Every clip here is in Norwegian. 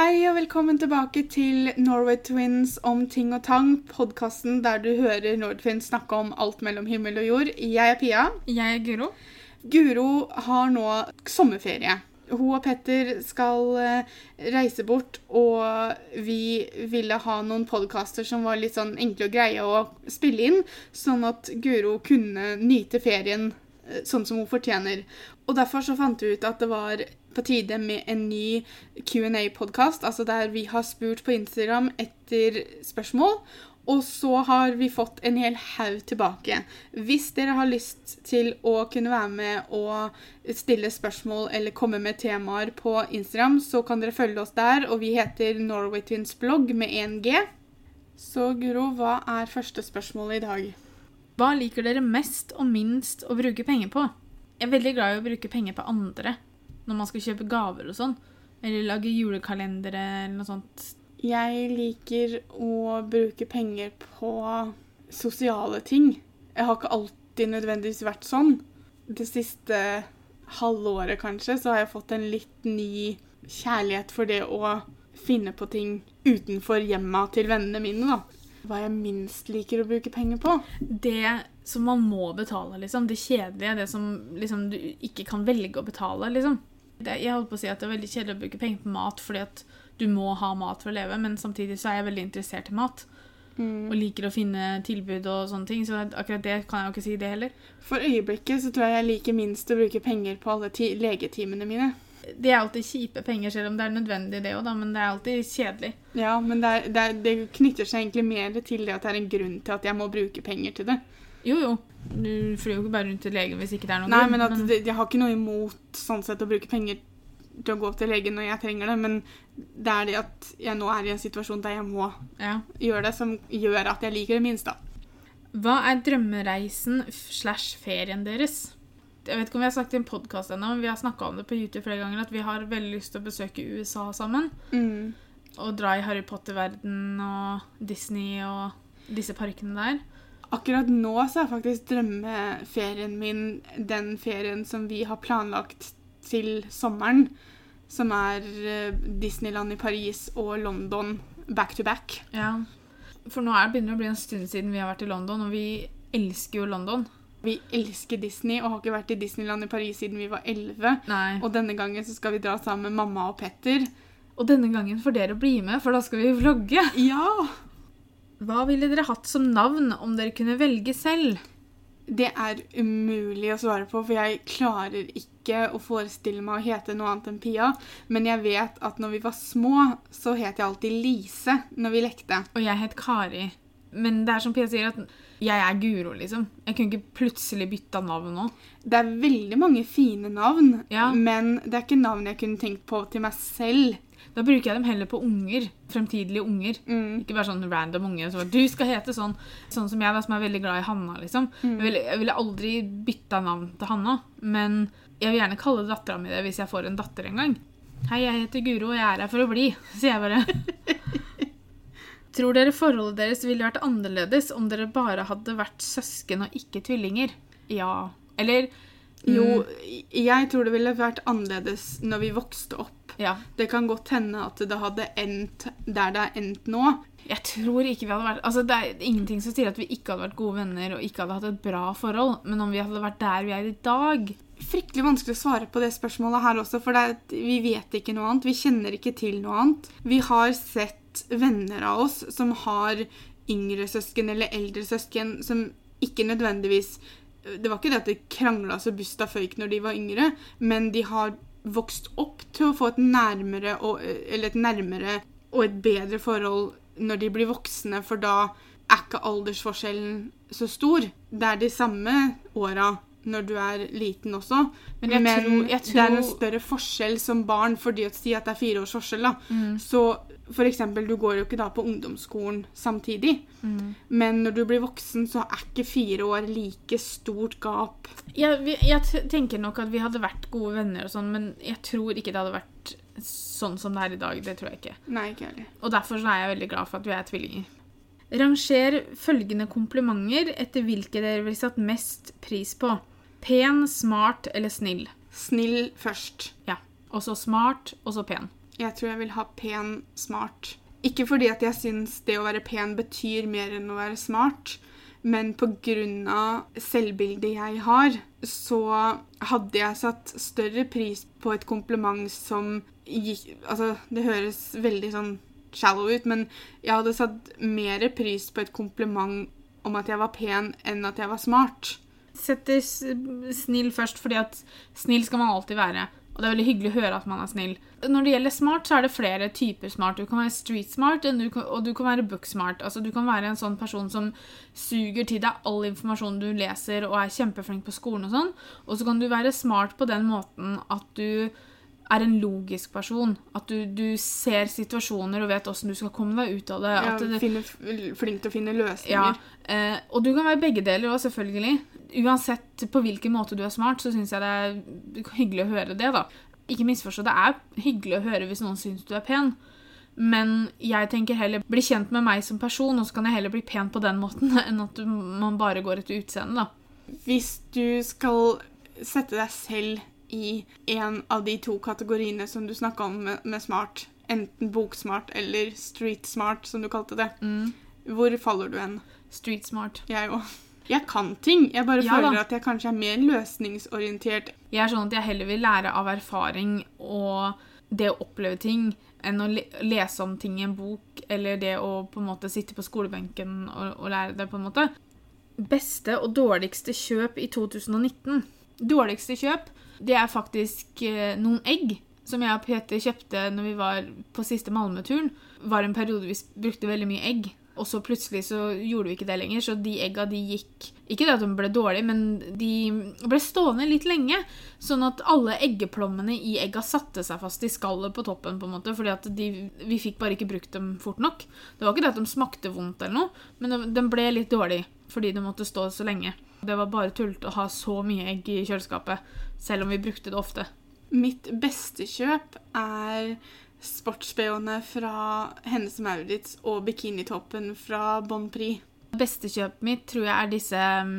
Hei og velkommen tilbake til Norway Twins om ting og tang, podkasten der du hører Nordfinn snakke om alt mellom himmel og jord. Jeg er Pia. Jeg er Guro. Guro har nå sommerferie. Hun og Petter skal eh, reise bort, og vi ville ha noen podkaster som var litt sånn enkle og greie å spille inn, sånn at Guro kunne nyte ferien eh, sånn som hun fortjener. Og derfor så fant vi ut at det var på tide med en ny Q&A-podkast, altså der vi har spurt på Instagram etter spørsmål. Og så har vi fått en hel haug tilbake. Hvis dere har lyst til å kunne være med og stille spørsmål eller komme med temaer på Instagram, så kan dere følge oss der, og vi heter Norway Twins blogg med 1G. Så Guro, hva er første spørsmål i dag? Hva liker dere mest og minst å bruke penger på? Jeg er veldig glad i å bruke penger på andre når man skal kjøpe gaver og sånn. Eller lage julekalendere eller noe sånt. Jeg liker å bruke penger på sosiale ting. Jeg har ikke alltid nødvendigvis vært sånn. Det siste halvåret kanskje, så har jeg fått en litt ny kjærlighet for det å finne på ting utenfor hjemma til vennene mine, da. Hva jeg minst liker å bruke penger på. Det som man må betale, liksom. Det kjedelige. Det som liksom, du ikke kan velge å betale, liksom. Det, jeg holdt på å si at det er veldig kjedelig å bruke penger på mat fordi at du må ha mat for å leve, men samtidig så er jeg veldig interessert i mat. Og liker å finne tilbud og sånne ting, så akkurat det kan jeg jo ikke si det heller. For øyeblikket så tror jeg jeg liker minst å bruke penger på alle ti legetimene mine. Det er alltid kjipe penger, selv om det er nødvendig det òg, da, men det er alltid kjedelig. Ja, men det, er, det, er, det knytter seg egentlig mer til det at det er en grunn til at jeg må bruke penger til det. Jo, jo. Du flyr jo ikke bare rundt til legen hvis ikke det er noen Nei, grunn, men det, jeg har ikke noe imot sånn sett å bruke penger til å gå til legen når jeg trenger det, men det er det at jeg nå er i en situasjon der jeg må ja. gjøre det, som gjør at jeg liker det minst, da. Hva er drømmereisen slash ferien deres? Jeg vet ikke om vi har sagt det i en podkast ennå, men vi har snakka om det på YouTube flere ganger, at vi har veldig lyst til å besøke USA sammen. Mm. Og dra i Harry Potter-verden og Disney og disse parkene der. Akkurat nå så er faktisk drømmeferien min den ferien som vi har planlagt til sommeren. Som er eh, Disneyland i Paris og London back to back. Ja. For nå er det begynner det å bli en stund siden vi har vært i London, og vi elsker jo London. Vi elsker Disney og har ikke vært i Disneyland i Paris siden vi var 11. Nei. Og denne gangen så skal vi dra sammen med mamma og Petter. Og denne gangen får dere bli med, for da skal vi vlogge. Ja! Hva ville dere hatt som navn om dere kunne velge selv? Det er umulig å svare på, for jeg klarer ikke å forestille meg å hete noe annet enn Pia. Men jeg vet at når vi var små, så het jeg alltid Lise når vi lekte. Og jeg het Kari. Men det er som Pia sier, at jeg er Guro, liksom. Jeg kunne ikke plutselig bytta navn nå. Det er veldig mange fine navn, Ja. men det er ikke navn jeg kunne tenkt på til meg selv. Da bruker jeg dem heller på unger. Fremtidige unger. Mm. Ikke bare sånn random unge. Så du skal hete sånn. Sånn som jeg, da, som er veldig glad i Hanna, liksom. Mm. Jeg, ville, jeg ville aldri bytta navn til Hanna, men jeg vil gjerne kalle dattera mi det hvis jeg får en datter en gang. Hei, jeg heter Guro, og jeg er her for å bli, sier jeg bare. Tror dere forholdet deres ville vært annerledes om dere bare hadde vært søsken og ikke tvillinger? Ja. Eller Jo, Mm. jeg tror det ville vært annerledes når vi vokste opp. Ja. Det kan godt hende at det hadde endt der det er endt nå. Jeg tror ikke vi hadde vært Altså, Det er ingenting som sier at vi ikke hadde vært gode venner og ikke hadde hatt et bra forhold, men om vi hadde vært der vi er i dag Fryktelig vanskelig å svare på det spørsmålet her også, for er, vi vet ikke noe annet. Vi kjenner ikke til noe annet. Vi har sett venner av oss som har yngre søsken eller eldre søsken som ikke nødvendigvis Det var ikke det at de krangla så busta føyk når de var yngre, men de har vokst opp til å få et nærmere og, et nærmere og et bedre forhold når de blir voksne, for da er ikke aldersforskjellen så stor. Det er de samme åra når du er liten også, Men jeg tror- jeg det er en større forskjell som barn fordi å si at det er fire års forskjell. da. Mm. Så for eksempel, du går jo ikke da på ungdomsskolen samtidig. Mm. Men når du blir voksen, så er ikke fire år like stort gap. jeg, jeg tenker nok at vi hadde vært gode venner, og sånn, men jeg tror ikke det hadde vært sånn som det er i dag. Det tror jeg ikke. Nei, ikke heller. Og derfor så er jeg veldig glad for at vi er tvillinger. Ranger følgende komplimenter etter hvilke dere ville satt mest pris på. Pen, smart eller snill. Snill først. Ja. Og så smart, og så pen. Jeg tror jeg vil ha pen, smart. Ikke fordi at jeg syns det å være pen betyr mer enn å være smart, men pga. selvbildet jeg har, så hadde jeg satt større pris på et kompliment som gikk Altså, det høres veldig sånn shallow ut, men jeg hadde satt mer pris på et kompliment om at jeg var pen, enn at jeg var smart. Setter snill først, fordi at snill skal man alltid være. Og det er veldig hyggelig å høre at man er snill. Når det gjelder smart, så er det flere typer smart. Du kan være street smart, og du kan, være book smart. Altså, du kan være en sånn person som suger til deg all informasjon du leser, og er kjempeflink på skolen og sånn. Og så kan du være smart på den måten at du er en logisk person. At du, du ser situasjoner og vet åssen du skal komme deg ut av det. Ja, At det finner, flink til å finne ja, løsninger. eh, og du kan være begge deler òg, selvfølgelig. Uansett på hvilken måte du er smart, så syns jeg det er hyggelig å høre det, da. Ikke misforstå, det er hyggelig å høre hvis noen syns du er pen. Men jeg tenker heller bli kjent med meg som person, og så kan jeg heller bli pen på den måten enn at man bare går etter utseendet, da. Hvis du skal sette deg selv i en av de to kategoriene som du snakka om med, med smart, enten boksmart eller street smart, som du kalte det, Mm. hvor faller du hen? Street smart. Jeg òg. Jeg kan ting. Jeg bare Ja føler da. at jeg kanskje er mer løsningsorientert. Jeg er sånn at jeg heller vil lære av erfaring og det å oppleve ting enn å le lese om ting i en bok, eller det å på en måte sitte på skolebenken og, og lære det, på en måte. Beste og dårligste kjøp i 2019. Dårligste kjøp, det er faktisk eh, noen egg som jeg og Peter kjøpte når vi var på siste Malmö-turen. var en periode vi brukte veldig mye egg. Og så plutselig så gjorde vi ikke det lenger, så de egga de gikk Ikke det at de ble dårlige, men de ble stående litt lenge. Sånn at alle eggeplommene i egga satte seg fast i skallet på toppen. på en måte, fordi vi fikk bare ikke brukt dem fort nok. Det var ikke det at de smakte vondt, eller noe, men de, de ble litt dårlige fordi de måtte stå så lenge. Det var bare tullete å ha så mye egg i kjøleskapet, selv om vi brukte det ofte. Mitt beste kjøp er sports-BH-ene fra Hennes Maurits og bikinitoppen fra Bon Prix. Beste kjøpet mitt tror jeg er disse um,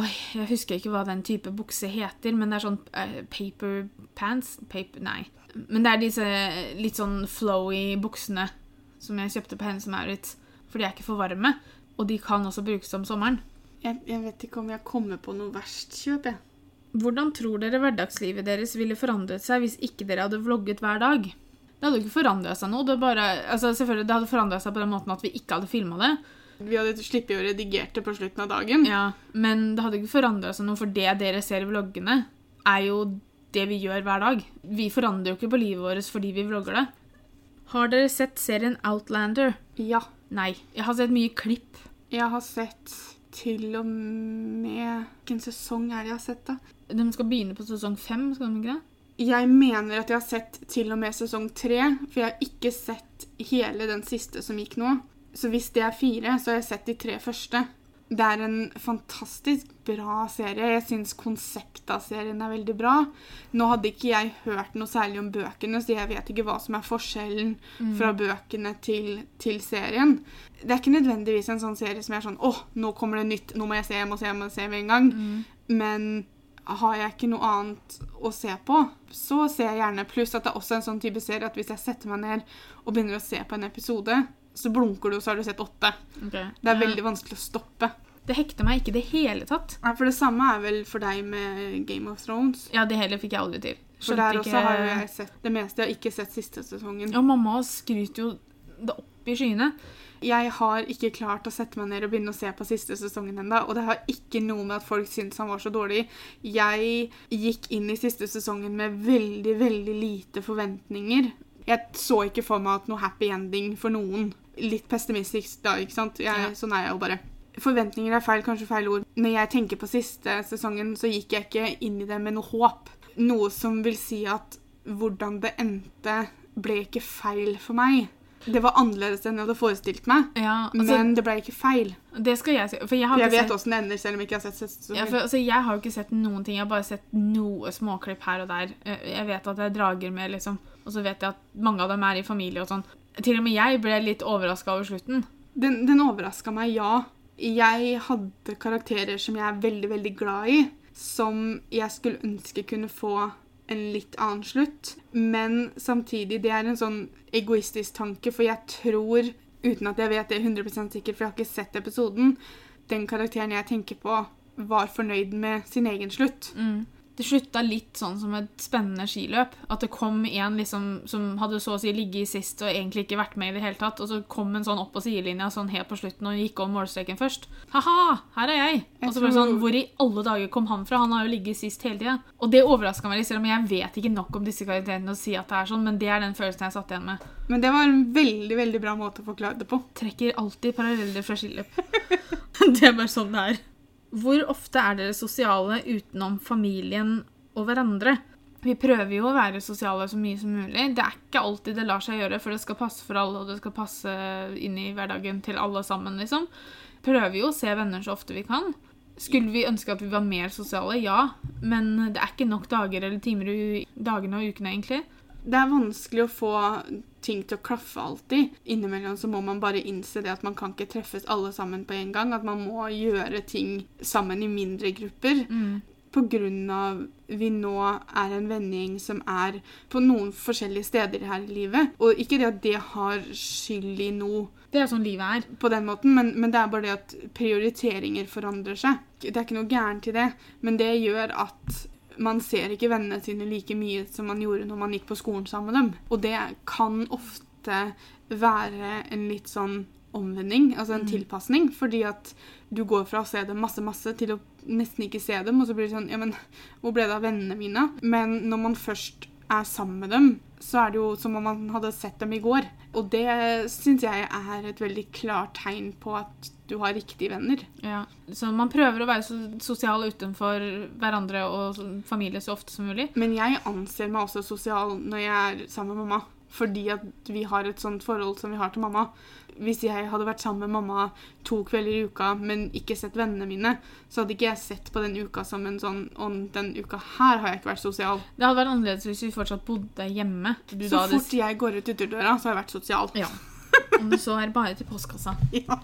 Oi, jeg husker ikke hva den type bukse heter, men det er sånn uh, paper pants Paper, Nei. Men det er disse litt sånn flowy buksene som jeg kjøpte på Hennes Maurits. For de er ikke for varme, og de kan også brukes om sommeren. Jeg, jeg vet ikke om jeg kommer på noe verst kjøp, jeg. Hvordan tror dere hverdagslivet deres ville forandret seg hvis ikke dere hadde vlogget hver dag? Det hadde jo ikke forandra seg noe. Det, bare, altså selvfølgelig, det hadde forandra seg på den måten at vi ikke hadde filma det. Vi hadde sluppet å redigere det på slutten av dagen. Ja, Men det hadde ikke forandra seg noe, for det dere ser i vloggene, er jo det vi gjør hver dag. Vi forandrer jo ikke på livet vårt fordi vi vlogger det. Har dere sett serien Outlander? Ja. Nei. Jeg har sett mye klipp. Jeg har sett til og med Hvilken sesong er det jeg har sett, da? De skal begynne på sesong fem, skal de ikke det? Jeg mener at jeg har sett til og med sesong tre, for jeg har ikke sett hele den siste som gikk nå. Så hvis det er fire, så har jeg sett de tre første. Det er en fantastisk bra serie. Jeg syns konseptet av serien er veldig bra. Nå hadde ikke jeg hørt noe særlig om bøkene, så jeg vet ikke hva som er forskjellen fra bøkene til, til serien. Det er ikke nødvendigvis en sånn serie som er sånn åh, nå kommer det nytt, nå må jeg se, jeg må se, jeg må se med en gang. Men har jeg ikke noe annet å se på, så ser jeg gjerne. Pluss at det er også en sånn type serie at hvis jeg setter meg ned og begynner å se på en episode, så blunker du, og så har du sett åtte. Det er veldig vanskelig å stoppe. Det hekter meg ikke i det hele tatt. Ja, For det samme er vel for deg med Game of Thrones. Ja, det heller fikk jeg aldri til. For der også har jo jeg sett det meste. Jeg har ikke sett siste sesongen. Ja, mamma skryter jo det opp i skyene. Jeg har ikke klart å sette meg ned og begynne å se på siste sesongen ennå. Og det har ikke noe med at folk syntes han var så dårlig. Jeg gikk inn i siste sesongen med veldig, veldig lite forventninger. Jeg så ikke for meg at noe happy ending for noen. Litt pessimistisk da, ikke sant? Jeg, Ja. Sånn er jeg jo bare. Forventninger er feil, kanskje feil ord. Når jeg tenker på siste sesongen, så gikk jeg ikke inn i det med noe håp. Noe som vil si at hvordan det endte, ble ikke feil for meg. Det var annerledes enn jeg hadde forestilt meg. Ja, altså, Men det ble ikke feil. det skal jeg si. For jeg har For jeg vet sett åssen det ender, selv om jeg ikke har sett siste ja, for, altså, Jeg har jo ikke sett noen ting. Jeg har bare sett noe småklipp her og der. Jeg vet at det er drager med, liksom. Og så vet jeg at mange av dem er i familie og sånn. Til og med jeg ble litt overraska over slutten. Den, den overraska meg, ja. Jeg hadde karakterer som jeg er veldig, veldig glad i, som jeg skulle ønske kunne få en litt annen slutt. Men samtidig, det er en sånn egoistisk tanke, for jeg tror, uten at jeg vet det 100% sikkert, for jeg har ikke sett episoden, den karakteren jeg tenker på, var fornøyd med sin egen slutt. Mm. Det slutta litt sånn som et spennende skiløp. At det kom en liksom, som hadde så å si ligget i sist og egentlig ikke vært med i det hele tatt, og så kom en sånn opp på sidelinja sånn helt på slutten og gikk om målstreken først. Ha-ha, her er jeg! Og så bare sånn, Hvor i alle dager kom han fra? Han har jo ligget sist hele tida. Og det overraska meg litt, selv om jeg vet ikke nok om disse karakterene å si at det er sånn, men det er den følelsen jeg satt igjen med. Men det var en veldig, veldig bra måte å forklare det på. Trekker alltid paralleller fra skiløp. det er bare sånn det er. Hvor ofte er dere sosiale utenom familien og hverandre? Vi prøver jo å være sosiale så mye som mulig. Det er ikke alltid det lar seg gjøre, for det skal passe for alle, og det skal passe inn i hverdagen til alle sammen, liksom. Prøver jo å se venner så ofte vi kan. Skulle vi ønske at vi var mer sosiale? Ja. Men det er ikke nok dager eller timer i dagene og ukene, egentlig. Det er vanskelig å få ting til å klaffe alltid. Innimellom så må man bare innse det at man kan ikke treffes alle sammen på en gang. At man må gjøre ting sammen i mindre grupper. På grunn av vi nå er en vennegjeng som er på noen forskjellige steder her i livet. Og ikke det at det har skyld i noe Det er sånn livet er. på den måten, men, men det er bare det at prioriteringer forandrer seg. Det er ikke noe gærent i det, men det gjør at man ser ikke vennene sine like mye som man gjorde når man gikk på skolen sammen med dem. Og det kan ofte være en litt sånn omvending, altså en tilpasning, fordi at du går fra å se dem masse, masse til å nesten ikke se dem, og så blir det sånn Ja, men hvor ble det av vennene mine? Men når man først er sammen med dem, så er det jo som om man hadde sett dem i går. Og det syns jeg er et veldig klart tegn på at du har riktige venner. Ja, så man prøver å være så sosial utenfor hverandre og familie så ofte som mulig. Men jeg anser meg også sosial når jeg er sammen med mamma. Fordi at vi har et sånt forhold som vi har til mamma. Hvis jeg hadde vært sammen med mamma to kvelder i uka, men ikke sett vennene mine, så hadde ikke jeg sett på den uka som en sånn Og den uka her har jeg ikke vært sosial. Det hadde vært annerledes hvis vi fortsatt bodde hjemme. Du Så hadde- fort jeg går ut ytterdøra, så har jeg vært sosial. Ja. Om det så er bare til postkassa. Ja.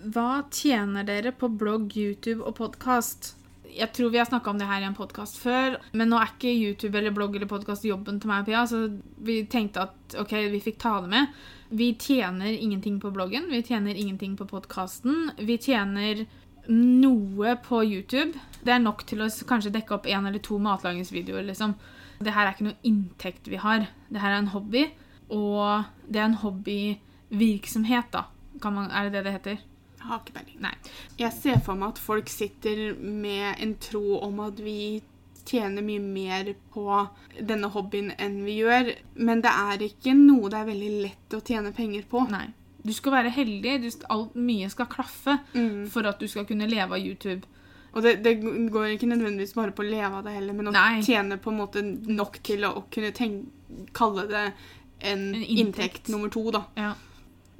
Hva tjener dere på blogg, YouTube og podkast? Jeg tror vi har snakka om det her i en podkast før, men nå er ikke YouTube eller blogg eller podkast jobben til meg og Pia, så vi tenkte at ok, vi fikk ta det med. Vi tjener ingenting på bloggen, vi tjener ingenting på podkasten. Vi tjener noe på YouTube. Det er nok til å kanskje dekke opp én eller to matlagingsvideoer, liksom. Det her er ikke noe inntekt vi har. Det her er en hobby, og det er en hobbyvirksomhet, da. Man, er det det det heter? Har ikke peiling. Nei. Jeg ser for meg at folk sitter med en tro om at vi tjener mye mer på denne hobbyen enn vi gjør. Men det er ikke noe det er veldig lett å tjene penger på. Nei. Du skal være heldig. Du, alt, mye skal klaffe Mm. for at du skal kunne leve av YouTube. Og det, det går ikke nødvendigvis bare på å leve av det heller, men å Nei. tjene på en måte nok til å, å kunne tenk, kalle det en, En inntekt. inntekt. nummer to, da. Ja.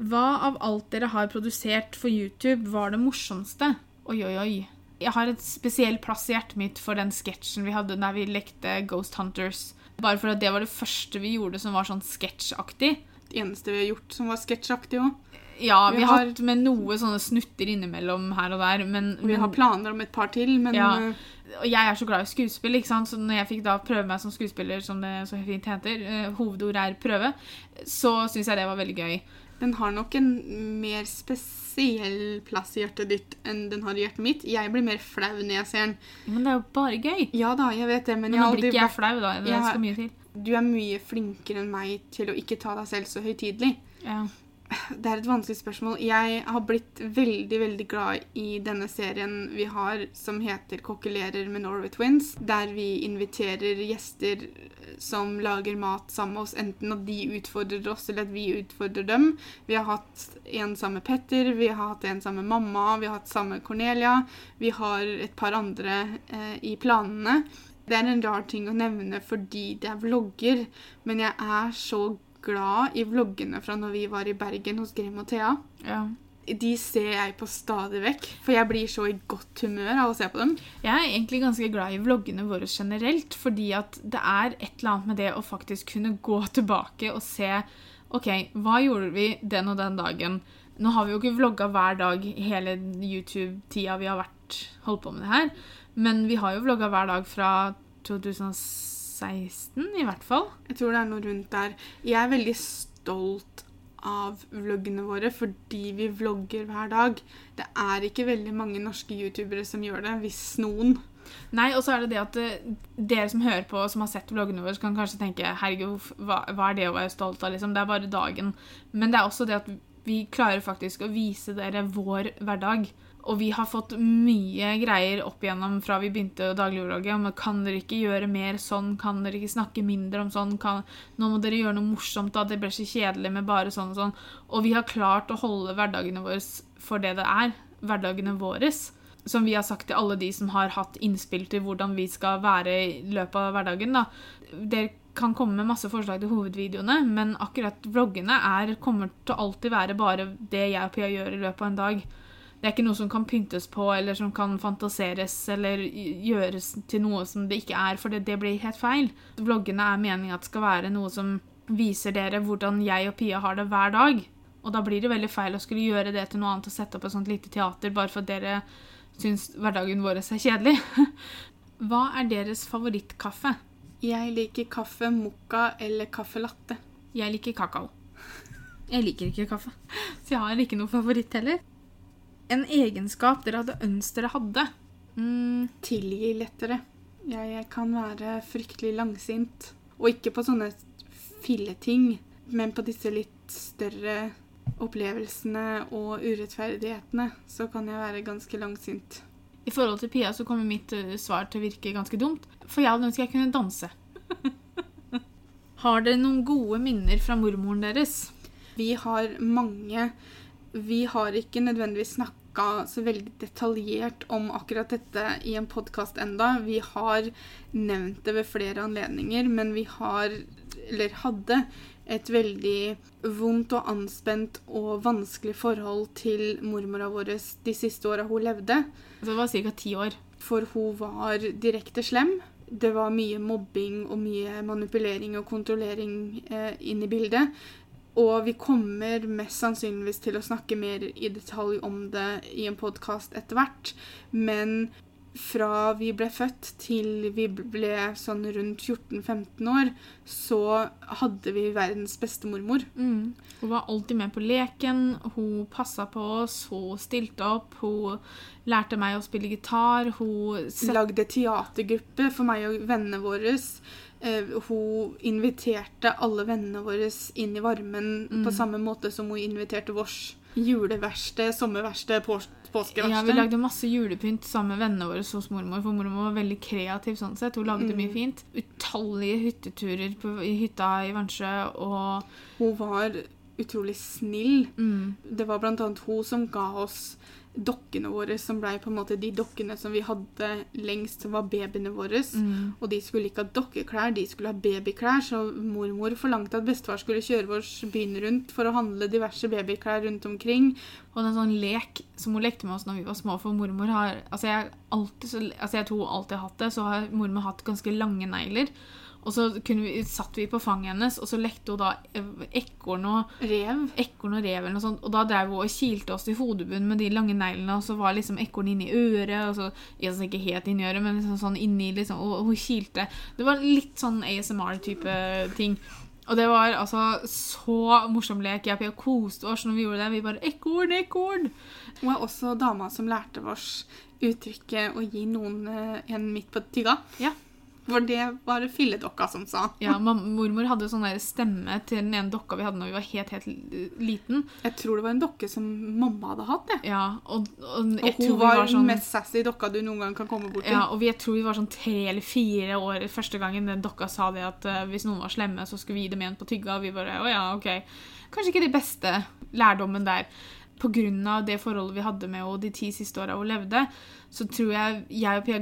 Hva av alt dere har produsert for YouTube, var det morsomste? Oi, oi, oi. Jeg har et spesiell plass i hjertet mitt for den sketsjen vi hadde der vi lekte Ghost Hunters. Bare for at det var det første vi gjorde som var sånn sketsjaktig. Det eneste vi har gjort som var sketsjaktig òg. Ja, vi, Vi har hatt med noe sånne snutter innimellom her og der, men, Vi har planer om et par til, men Ja. eh, Og jeg er så glad i skuespill, ikke sant? så når jeg fikk da prøve meg som skuespiller, som det så fint heter, hovedordet hovedord er prøve, så syns jeg det var veldig gøy. Den har nok en mer spesiell plass i hjertet ditt enn den har i hjertet mitt. Jeg blir mer flau når jeg ser den. Men det er jo bare gøy. Ja da, jeg vet det, men, Men nå blir ikke jeg flau, da. Det skal mye til. Du er mye flinkere enn meg til å ikke ta deg selv så høytidelig. Ja. Det er et vanskelig spørsmål. Jeg har blitt veldig veldig glad i denne serien vi har som heter 'Kokkelerer med Norway Twins', der vi inviterer gjester som lager mat sammen med oss, enten at de utfordrer oss, eller at vi utfordrer dem. Vi har hatt en sammen med Petter, vi har hatt en sammen med mamma, vi har hatt sammen med Cornelia. Vi har et par andre eh, i planene. Det er en rar ting å nevne fordi det er vlogger, men jeg er så glad i vloggene fra når vi var i Bergen hos Grim og Thea. ja. De ser jeg på stadig vekk, for jeg blir så i godt humør av å se på dem. Jeg er egentlig ganske glad i vloggene våre generelt, fordi at det er et eller annet med det å faktisk kunne gå tilbake og se OK, hva gjorde vi den og den dagen? Nå har vi jo ikke vlogga hver dag hele YouTube-tida vi har vært, holdt på med det her, men vi har jo vlogga hver dag fra 16, i hvert fall. Jeg tror det er noe rundt der. Jeg er veldig stolt av vloggene våre fordi vi vlogger hver dag. Det er ikke veldig mange norske youtubere som gjør det, hvis noen. Nei, og så er det det at eh, dere som hører på, som har sett vloggene våre, kan kanskje tenke herregud, hva, hva er det å være stolt av, liksom? Det er bare dagen. Men det er også det at vi klarer faktisk å vise dere vår hverdag. Og vi har fått mye greier opp igjennom fra vi begynte dagligvlogget kan dere ikke gjøre mer sånn, kan dere ikke snakke mindre om sånn, kan, nå må dere gjøre noe morsomt, da, det blir så kjedelig med bare sånn og sånn. Og vi har klart å holde hverdagene våre for det det er, hverdagene våre. Som vi har sagt til alle de som har hatt innspill til hvordan vi skal være i løpet av hverdagen. da. Dere kan komme med masse forslag til hovedvideoene, men akkurat vloggene er, kommer til å alltid være bare det jeg og Pia gjør i løpet av en dag. Det er ikke noe som kan pyntes på, eller som kan fantaseres eller gjøres til noe som det ikke er, for det, det blir helt feil. Vloggene er meninga at det skal være noe som viser dere hvordan jeg og Pia har det hver dag. Og da blir det veldig feil å skulle gjøre det til noe annet og sette opp et sånt lite teater bare for at dere syns hverdagen vår er kjedelig. Hva er deres favorittkaffe? Jeg liker kaffe mokka eller kaffe latte. Jeg liker kakao. Jeg liker ikke kaffe, så jeg har ikke noe favoritt heller. En egenskap dere hadde ønsket dere hadde? Mm, Tilgi lettere. Jeg kan være fryktelig langsint. Og ikke på sånne filleting, men på disse litt større opplevelsene og urettferdighetene, så kan jeg være ganske langsint. I forhold til Pia så kommer mitt eh, svar til å virke ganske dumt, for jeg hadde ønsket jeg kunne danse. Har dere noen gode minner fra mormoren deres? Vi har mange Vi har ikke nødvendigvis snakka så veldig detaljert om akkurat dette i en podkast enda. Vi har nevnt det ved flere anledninger, men vi har, eller hadde, et veldig vondt og anspent og vanskelig forhold til mormora vår de siste åra hun levde. Det var ca. ti år. For hun var direkte slem. Det var mye mobbing og mye manipulering og kontrollering eh, inn i bildet. Og vi kommer mest sannsynligvis til å snakke mer i detalj om det i en podkast etter hvert. Men fra vi ble født til vi ble sånn rundt 14-15 år, så hadde vi verdens beste mormor. Mm. Hun var alltid med på leken, hun passa på oss, hun stilte opp, hun lærte meg å spille gitar, hun. Lagde teatergruppe for meg og vennene våre. Uh, hun inviterte alle vennene våre inn i varmen mm. på samme måte som hun inviterte vårs juleverksted, sommerverksted, på, påskeverksted. Ja, vi lagde masse julepynt sammen med vennene våre hos mormor, for mormor var veldig kreativ sånn sett. Hun lagde mm. mye fint. Utallige hytteturer på, i hytta i Vansjø, og Hun var utrolig snill. Mm. Det var blant annet hun som ga oss dokkene våre, som ble på en måte de dokkene som vi hadde lengst, som var babyene våre. Mm. Og de skulle ikke ha dokkeklær, de skulle ha babyklær. Så mormor forlangte at bestefar skulle kjøre oss byen rundt for å handle diverse babyklær rundt omkring. Og en sånn lek som hun lekte med oss når vi var små, for mormor har Altså, jeg, alltid, altså jeg tror hun alltid har hatt det, så har mormor hatt ganske lange negler. Og så vi, satt vi på fanget hennes, og så lekte hun da ekorn og rev. Ekorn og rev eller noe sånt. Og da drev hun og kilte oss i hodebunnen med de lange neglene, og så var liksom ekorn inni øret. og så, altså Ikke helt inni øret, men liksom sånn inni, liksom, og hun kilte. Det var litt sånn ASMR-type ting. Og det var altså så morsom lek. Jeg koste oss når vi gjorde det. Vi bare 'Ekorn, ekorn!' Hun er også dama som lærte oss uttrykket å gi noen eh, en midt på tygga. Ja. For det var filledokka som sa. Ja, Mormor hadde sånn stemme til den ene dokka vi hadde når vi var helt helt liten. Jeg tror det var en dokke som mamma hadde hatt. det. Ja, Og, og, og hun var, den sånn, mest sassy dokka du noen gang kan komme bort til. Ja, og vi, jeg tror vi var sånn tre eller fire år første gangen den dokka sa det at uh, hvis noen var slemme, så skulle vi gi dem en på tygga. Og vi bare å ja, ok. Kanskje ikke de beste lærdommen der. Av det forholdet vi hadde med henne de ti siste åra hun levde, så tror jeg jeg og Pia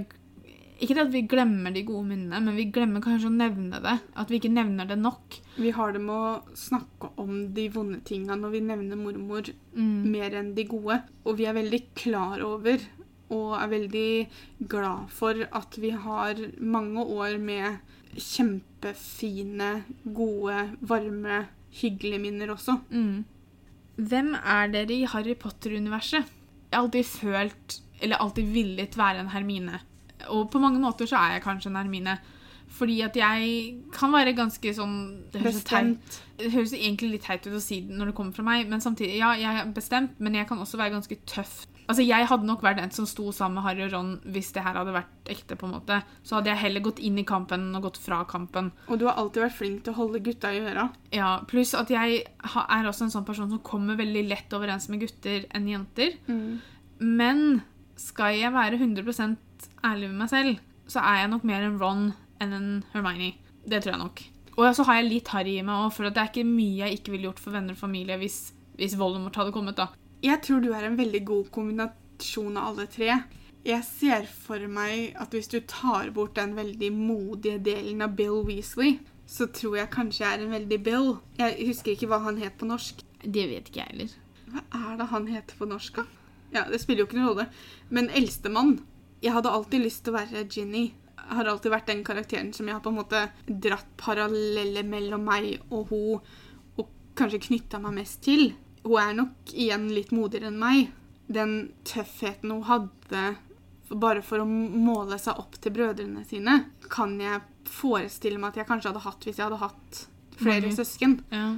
ikke det at vi glemmer de gode minnene, men vi glemmer kanskje å nevne det. At vi ikke nevner det nok. Vi har det med å snakke om de vonde tinga når vi nevner mormor, mm. mer enn de gode. Og vi er veldig klar over og er veldig glad for at vi har mange år med kjempefine, gode, varme, hyggelige minner også. Mm. Hvem er dere i Harry Potter-universet? Jeg har alltid følt, eller alltid villet være en Hermine. Og på mange måter så er jeg kanskje en Hermine. Fordi at jeg kan være ganske sånn Det høres, Bestemt. det høres egentlig litt teit ut å si det når det kommer fra meg, men samtidig, ja, jeg er bestemt, men jeg kan også være ganske tøff. Altså, Jeg hadde nok vært den som sto sammen med Harry og Ron hvis det her hadde vært ekte. på en måte. Så hadde jeg heller gått inn i kampen enn gått fra kampen. Og du har alltid vært flink til å holde gutta i øra. Ja, Pluss at jeg er også en sånn person som kommer veldig lett overens med gutter enn jenter. Men skal jeg være 100 ærlig med meg selv, så er jeg nok mer en Ron enn en Hermione. Det tror jeg nok. Og så har jeg litt Harry i meg òg, for det er ikke mye jeg ikke ville gjort for venner og familie hvis, hvis Voldemort hadde kommet. da. Jeg tror du er en veldig god kombinasjon av alle tre. Jeg ser for meg at hvis du tar bort den veldig modige delen av Bill Weasley, så tror jeg kanskje jeg er en veldig Bill. Jeg husker ikke hva han het på norsk. Det vet ikke jeg heller. Hva er det han heter på norsk? da? Ja, Det spiller jo ikke noen rolle. Men eldstemann Jeg hadde alltid lyst til å være Ginny. Jeg har alltid vært den karakteren som jeg har på en måte dratt paralleller mellom meg og hun, og kanskje knytta meg mest til. Hun er nok igjen litt modigere enn meg. Den tøffheten hun hadde bare for å måle seg opp til brødrene sine, kan jeg forestille meg at jeg kanskje hadde hatt hvis jeg hadde hatt flere Mange. søsken. Ja.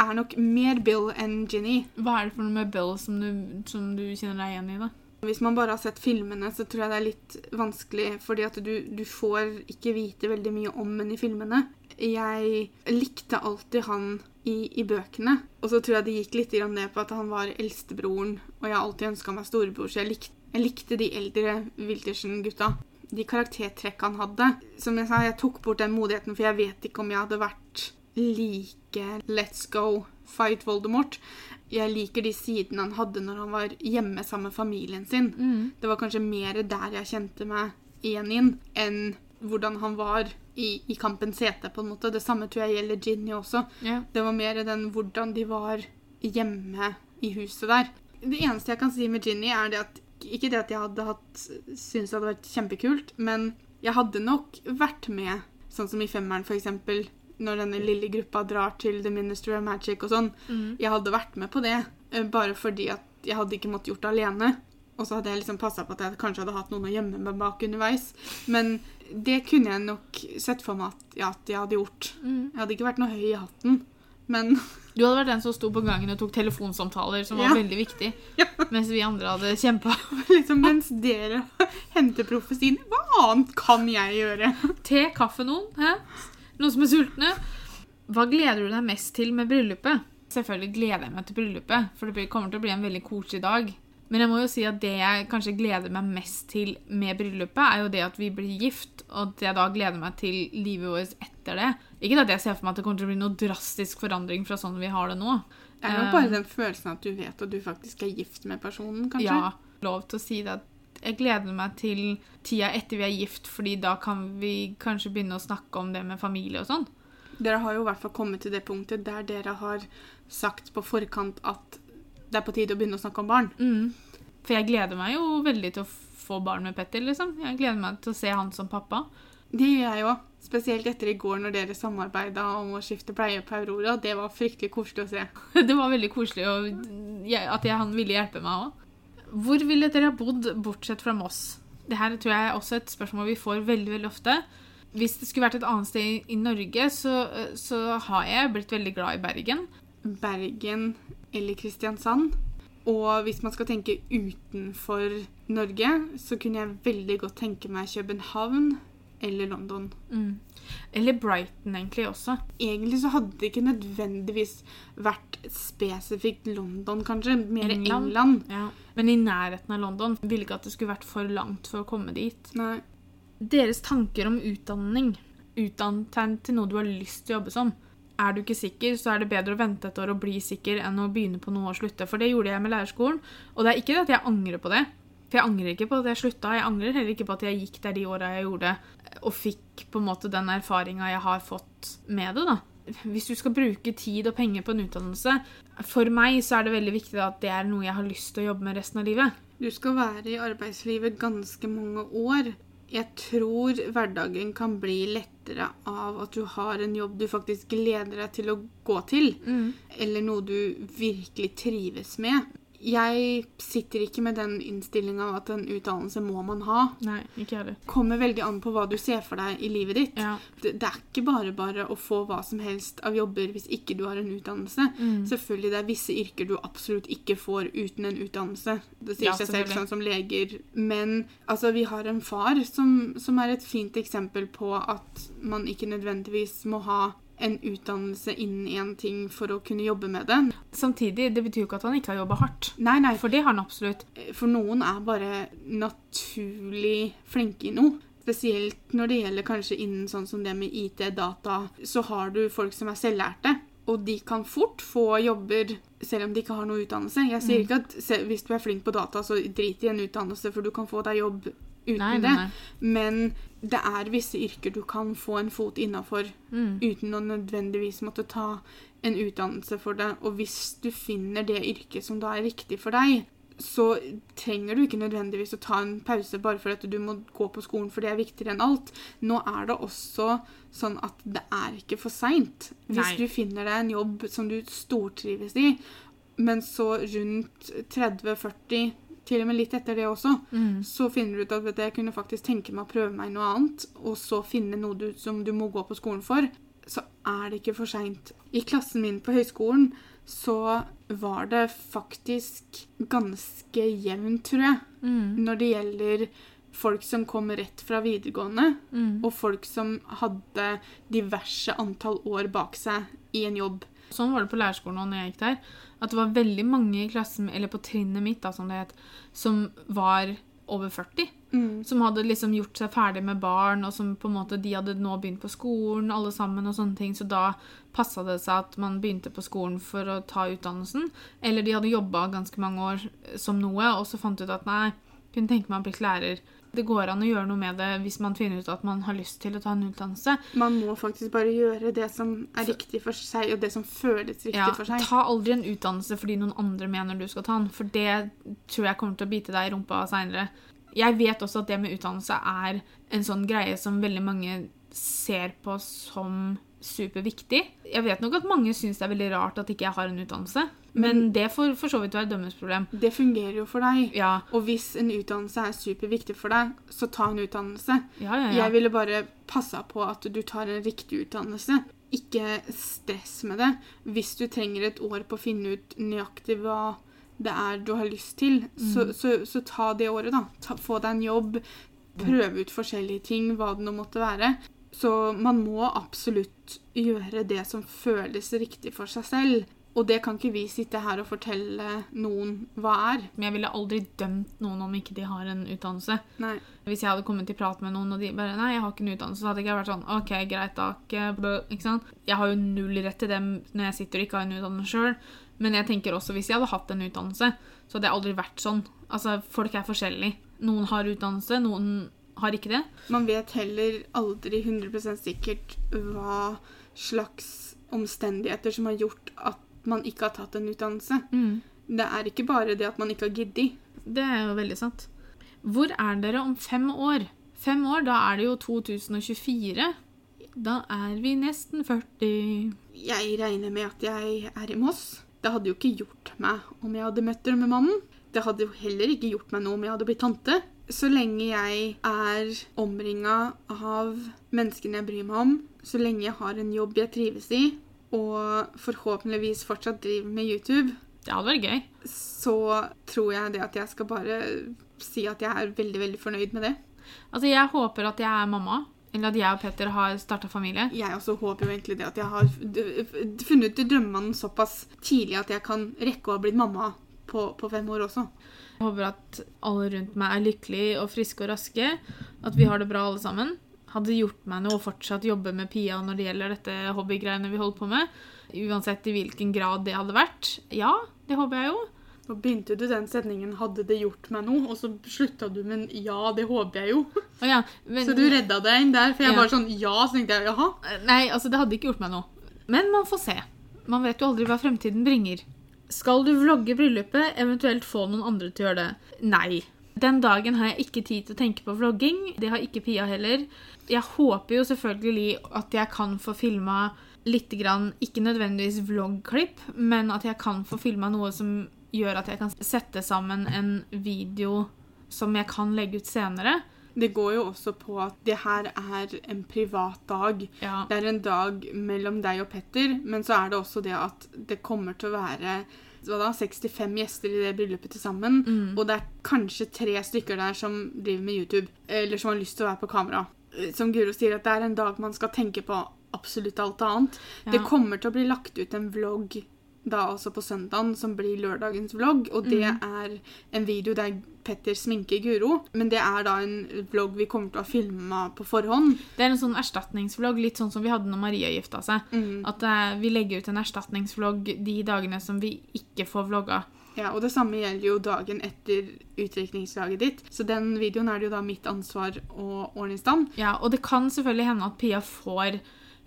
Er nok mer Bill enn Ginny. Hva er det for noe med Bill som du, som du kjenner deg igjen i? da? Hvis man bare har sett filmene, så tror jeg det er litt vanskelig, fordi at du, du får ikke vite veldig mye om henne i filmene. Jeg likte alltid han i, i bøkene, og så tror jeg det gikk litt ned på at han var eldstebroren, og jeg har alltid ønska meg storebror, så jeg, likte, jeg likte de eldre Wiltersen-gutta. De karaktertrekkene han hadde. Som jeg sa, jeg tok bort den modigheten, for jeg vet ikke om jeg hadde vært like let's go, fight Voldemort. Jeg liker de sidene han hadde når han var hjemme sammen med familien sin. Det var kanskje mer der jeg kjente meg igjen inn, enn hvordan han var i, i Kampens hete, på en måte. Det samme tror jeg gjelder Ginny også. Ja. Det var mer den hvordan de var hjemme i huset der. Det eneste jeg kan si med Ginny, er det at Ikke det at jeg hadde hatt syntes det hadde vært kjempekult, men jeg hadde nok vært med, sånn som i femmeren, for eksempel, når denne lille gruppa drar til The Ministry of Magic og sånn. Jeg hadde vært med på det, eh, bare fordi at jeg hadde ikke måttet gjort det alene. Og så hadde jeg liksom passa på at jeg kanskje hadde hatt noen å gjemme meg bak underveis. Men det kunne jeg nok sett for meg at, ja, at jeg hadde gjort. Jeg hadde ikke vært noe høy i hatten, men Du hadde vært den som sto på gangen og tok telefonsamtaler, som var Ja. veldig viktig. Ja. Mens vi andre hadde kjempa. liksom mens dere henter profesien, hva annet kan jeg gjøre? Te, kaffe, noen? Hæ? Noen som er sultne? Hva gleder du deg mest til med bryllupet? Selvfølgelig gleder jeg meg til bryllupet, for det kommer til å bli en veldig koselig dag. Men jeg må jo si at det jeg kanskje gleder meg mest til med bryllupet, er jo det at vi blir gift, og at jeg da gleder meg til livet vårt etter det. Ikke at jeg ser for meg at det kommer til å bli noe drastisk forandring fra sånn vi har det nå. Det er Eh, bare den følelsen at du vet at du faktisk er gift med personen, kanskje? Ja, lov til å si det. at Jeg gleder meg til tida etter vi er gift, fordi da kan vi kanskje begynne å snakke om det med familie og sånn. Dere har jo i hvert fall kommet til det punktet der dere har sagt på forkant at det er på tide å begynne å snakke om barn. Mm. For jeg gleder meg jo veldig til å få barn med Petter, liksom. Jeg gleder meg til å se han som pappa. Det gjør jeg òg. Spesielt etter i går når dere samarbeida om å skifte bleie på Aurora. Det var fryktelig koselig å se. Det var veldig koselig og at han ville hjelpe meg òg. Hvor ville dere ha bodd bortsett fra Moss? Det her tror jeg er også et spørsmål vi får veldig veldig ofte. Hvis det skulle vært et annet sted i, Norge, så, så har jeg blitt veldig glad i Bergen. Bergen eller Kristiansand. Og hvis man skal tenke utenfor Norge, så kunne jeg veldig godt tenke meg København eller London. Mm. Eller Brighton, egentlig også. Egentlig så hadde det ikke nødvendigvis vært spesifikt London, kanskje. Mer England. England. Ja. Men i nærheten av London. Ville ikke at det skulle vært for langt for å komme dit. Nei. Deres tanker om utdanning. Utdann deg til noe du har lyst til å jobbe som. Er du ikke sikker, så er det bedre å vente et år og bli sikker enn å begynne på noe og slutte. For det gjorde jeg med lærerskolen. Og det er ikke det at jeg angrer på det. For jeg angrer ikke på at jeg slutta. Jeg angrer heller ikke på at jeg gikk der de åra jeg gjorde, og fikk på en måte den erfaringa jeg har fått med det. da. Hvis du skal bruke tid og penger på en utdannelse For meg så er det veldig viktig at det er noe jeg har lyst til å jobbe med resten av livet. Du skal være i arbeidslivet ganske mange år. Jeg tror hverdagen kan bli lettere av at du har en jobb du faktisk gleder deg til å gå til. Eller noe du virkelig trives med. Jeg sitter ikke med den innstillinga at en utdannelse må man ha. Nei, ikke heller. Kommer veldig an på hva du ser for deg i livet ditt. Ja. Det, det er ikke bare bare å få hva som helst av jobber hvis ikke du har en utdannelse. Mm. Selvfølgelig det er visse yrker du absolutt ikke får uten en utdannelse. Det sier Ja, seg selv, sånn som leger. Men altså, vi har en far som, som er et fint eksempel på at man ikke nødvendigvis må ha en utdannelse innen én ting for å kunne jobbe med det. Samtidig, det betyr jo ikke at han ikke har jobba hardt. Nei, nei, For det har han absolutt. For noen er bare naturlig flinke i noe. Spesielt når det gjelder kanskje innen sånn som det med IT, data, så har du folk som er selvlærte. Og de kan fort få jobber selv om de ikke har noe utdannelse. Jeg sier ikke at hvis du er flink på data, så drit i en utdannelse, for du kan få deg jobb uten Nei, nei, det. Men det er visse yrker du kan få en fot innafor Mm. uten å nødvendigvis måtte ta en utdannelse for det. Og hvis du finner det yrket som da er riktig for deg, så trenger du ikke nødvendigvis å ta en pause bare for at du må gå på skolen, for det er viktigere enn alt. Nå er det også sånn at det er ikke for seint. Hvis Nei. du finner deg en jobb som du stortrives i, men så rundt 30-40 til og med litt etter det også, Mm. så finner du ut at vet du, jeg kunne faktisk tenke meg å prøve meg noe annet, og så finne noe du, som du må gå på skolen for, så er det ikke for seint. I klassen min på høyskolen så var det faktisk ganske jevnt, tror jeg, Mm. når det gjelder folk som kom rett fra videregående, Mm. og folk som hadde diverse antall år bak seg i en jobb. Sånn var det på lærerskolen også når jeg gikk der. At det var veldig mange i klassen, eller på trinnet mitt, da, som det het, som var over 40. Som hadde liksom gjort seg ferdig med barn, og som på en måte, de hadde nå begynt på skolen, alle sammen, og sånne ting. Så da passa det seg at man begynte på skolen for å ta utdannelsen. Eller de hadde jobba ganske mange år som noe, og så fant ut at nei, kunne tenke meg å bli lærer. Det går an å gjøre noe med det hvis man finner ut at man har lyst til å ta en utdannelse. Man må faktisk bare gjøre det som er riktig for seg, og det som føles riktig Ja, for seg. ta aldri en utdannelse fordi noen andre mener du skal ta den, for det tror jeg kommer til å bite deg i rumpa seinere. Jeg vet også at det med utdannelse er en sånn greie som veldig mange ser på som superviktig. Jeg vet nok at mange syns det er veldig rart at ikke jeg har en utdannelse, men det får for så vidt være dømmes problem. Det fungerer jo for deg. Ja, Og hvis en utdannelse er superviktig for deg, så ta en utdannelse. ja, ja. ja. Jeg ville bare passa på at du tar en riktig utdannelse. Ikke stress med det. Hvis du trenger et år på å finne ut nøyaktig hva det er du har lyst til, så, Mm. så, så ta det året, da. Ta, få deg en jobb. Prøve ut forskjellige ting, hva det nå måtte være. Så man må absolutt gjøre det som føles riktig for seg selv. Og det kan ikke vi sitte her og fortelle noen hva er. Men jeg ville aldri dømt noen om ikke de har en utdannelse. Nei. Hvis jeg hadde kommet i prat med noen, og de bare Nei, jeg har ikke en utdannelse, så hadde jeg vært sånn OK, greit, da. Ikke sant? Jeg har jo null rett til det når jeg sitter og ikke har en utdannelse sjøl. Men jeg tenker også hvis jeg hadde hatt en utdannelse, så hadde jeg aldri vært sånn. Altså, folk er forskjellige. Noen har utdannelse, noen har ikke det. Man vet heller aldri 100 sikkert hva slags omstendigheter som har gjort at man ikke har tatt en utdannelse. Det er ikke bare det at man ikke har giddet. Det er jo veldig sant. Hvor er dere om fem år? Fem år, da er det jo 2024. Da er vi nesten 40. Jeg regner med at jeg er i Moss. Det hadde jo ikke gjort meg om jeg hadde møtt drømmemannen. Det hadde jo heller ikke gjort meg noe om jeg hadde blitt tante. Så lenge jeg er omringa av menneskene jeg bryr meg om, så lenge jeg har en jobb jeg trives i, og forhåpentligvis fortsatt driver med YouTube, Det hadde vært gøy. så tror jeg det at jeg skal bare si at jeg er veldig, veldig fornøyd med det. Altså, jeg håper at jeg er mamma. Eller at jeg og Petter har starta familie. Jeg også håper jo egentlig det at jeg har funnet ut drømmemannen såpass tidlig at jeg kan rekke å ha blitt mamma på, på fem år også. Jeg håper at alle rundt meg er lykkelige og friske og raske. At vi har det bra alle sammen. Hadde gjort meg noe å fortsatt jobbe med Pia når det gjelder dette hobbygreiene vi holder på med. Uansett i hvilken grad det hadde vært. Ja, det håper jeg jo. Nå begynte du den setningen 'hadde det gjort meg noe', og så slutta du med 'ja, det håper jeg jo'. Oh, ja, men, Så du redda deg inn der, for jeg Ja. var sånn 'ja', så tenkte jeg 'jaha'. Nei, altså det hadde ikke gjort meg noe. Men man får se. Man vet jo aldri hva fremtiden bringer. Skal du vlogge bryllupet, eventuelt få noen andre til å gjøre det? Nei. Den dagen har jeg ikke tid til å tenke på vlogging. Det har ikke Pia heller. Jeg håper jo selvfølgelig at jeg kan få filma litt grann, ikke nødvendigvis vloggklipp, men at jeg kan få filma noe som gjør at jeg kan sette sammen en video som jeg kan legge ut senere. Det går jo også på at det her er en privat dag. Ja. Det er en dag mellom deg og Petter, men så er det også det at det kommer til å være da, 65 gjester i det bryllupet til sammen. Mm. Og det er kanskje tre stykker der som driver med YouTube, eller som har lyst til å være på kamera. Som Guro sier, at det er en dag man skal tenke på absolutt alt annet. Ja. Det kommer til å bli lagt ut en vlogg da også på søndagen, som blir lørdagens vlogg. Og det Mm. er en video der Petter sminker Guro. Men det er da en vlogg vi kommer til å ha filma på forhånd. Det er en sånn erstatningsvlogg, litt sånn som vi hadde når Maria gifta seg. Mm. At uh, vi legger ut en erstatningsvlogg de dagene som vi ikke får vlogga. Ja, og det samme gjelder jo dagen etter utdrikningslaget ditt. Så den videoen er det jo da mitt ansvar å ordne i stand. Ja, og det kan selvfølgelig hende at Pia får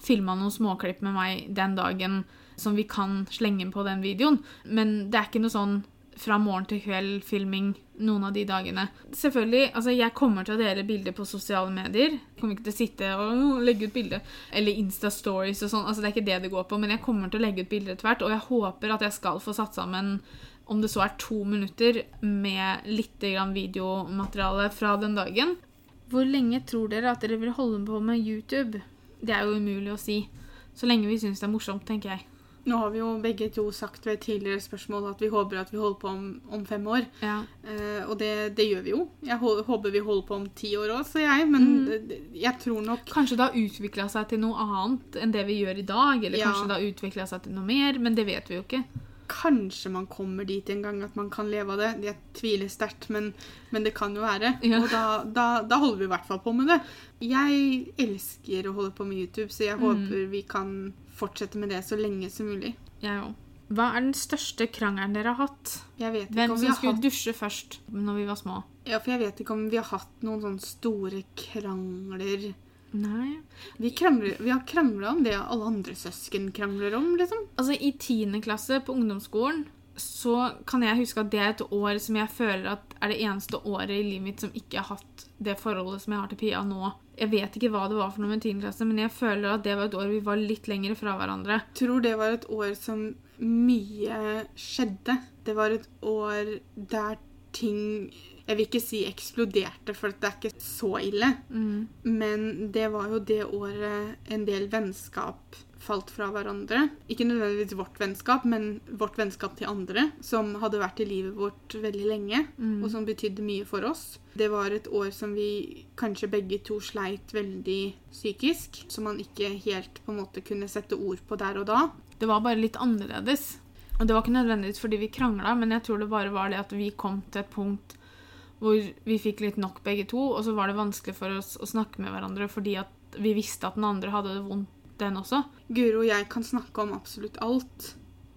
filma noen småklipp med meg den dagen som vi kan slenge på den videoen. Men det er ikke noe sånn fra morgen til kveld-filming noen av de dagene. Selvfølgelig, altså Jeg kommer til å dele bilder på sosiale medier. Jeg kommer ikke til å sitte og legge ut bilder. Eller Insta-stories og sånn. altså Det er ikke det det går på. Men jeg kommer til å legge ut bilder etter hvert, og jeg håper at jeg skal få satt sammen om det så er to minutter med litt videomateriale fra den dagen. Hvor lenge tror dere at dere vil holde på med YouTube? Det er jo umulig å si. Så lenge vi syns det er morsomt, tenker jeg. Nå har vi jo begge to sagt ved tidligere spørsmål at vi håper at vi holder på om, om fem år. Ja. Eh, og det, det gjør vi jo. Jeg håper vi holder på om ti år òg, sier jeg. Men Mm. jeg tror nok Kanskje det har utvikla seg til noe annet enn det vi gjør i dag. Eller Ja. kanskje det har utvikla seg til noe mer, men det vet vi jo ikke. Kanskje man kommer dit en gang at man kan leve av det. Jeg tviler sterkt, men, men det kan jo være. Ja. Og da, da, da holder vi i hvert fall på med det. Jeg elsker å holde på med YouTube, så jeg Mm. håper vi kan fortsette med det så lenge som mulig. Jeg òg. Hva er den største krangelen dere har hatt? Jeg vet ikke Hvem om vi som skulle hatt, dusje først når vi var små? ja, for jeg vet ikke om vi har hatt noen sånne store krangler. Nei. Vi, krangler, vi har krangla om det alle andre søsken krangler om, liksom. Altså, i tiende klasse på ungdomsskolen så kan jeg huske at det er et år som jeg føler at er det eneste året i livet mitt som ikke har hatt det forholdet som jeg har til Pia nå. Jeg vet ikke hva det var for noe med tiende klasse, men jeg føler at det var et år vi var litt lenger fra hverandre. tror det var et år som mye skjedde. Det var et år der ting Jeg vil ikke si eksploderte, for det er ikke så ille. Mm. Men det var jo det året en del vennskap falt fra hverandre. Ikke nødvendigvis vårt vennskap, men vårt vennskap til andre, som hadde vært i livet vårt veldig lenge, Mm. og som betydde mye for oss. Det var et år som vi kanskje begge to sleit veldig psykisk, som man ikke helt på en måte kunne sette ord på der og da. Det var bare litt annerledes. Og det var ikke nødvendigvis fordi vi krangla, men jeg tror det bare var det at vi kom til et punkt hvor vi fikk litt nok begge to, og så var det vanskelig for oss å snakke med hverandre fordi at vi visste at den andre hadde det vondt, den også. Guro og jeg kan snakke om absolutt alt,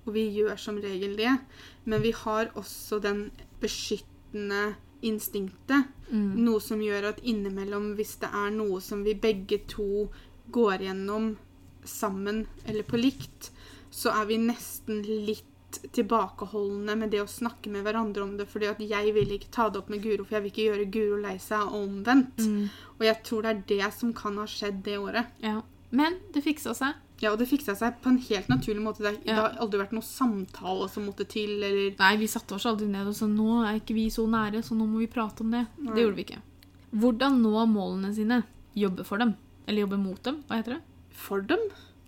og vi gjør som regel det. Men vi har også den beskyttende instinktet. Mm. Noe som gjør at innimellom, hvis det er noe som vi begge to går gjennom sammen eller på likt, så er vi nesten litt tilbakeholdne med det å snakke med hverandre om det. fordi at jeg vil ikke ta det opp med Guro, for jeg vil ikke gjøre Guro lei seg, og omvendt. Mm. Og jeg tror det er det som kan ha skjedd det året. Ja. Men det fiksa seg. Ja, og det fiksa seg på en helt naturlig måte. Det, Ja. har aldri vært noen samtale som måtte til, eller Nei, vi satte oss aldri ned og sa nå er ikke vi så nære, så nå må vi prate om det. Nei. Det gjorde vi ikke. Hvordan nå målene sine? Jobbe for dem. Eller jobbe mot dem. Hva heter det? for dem.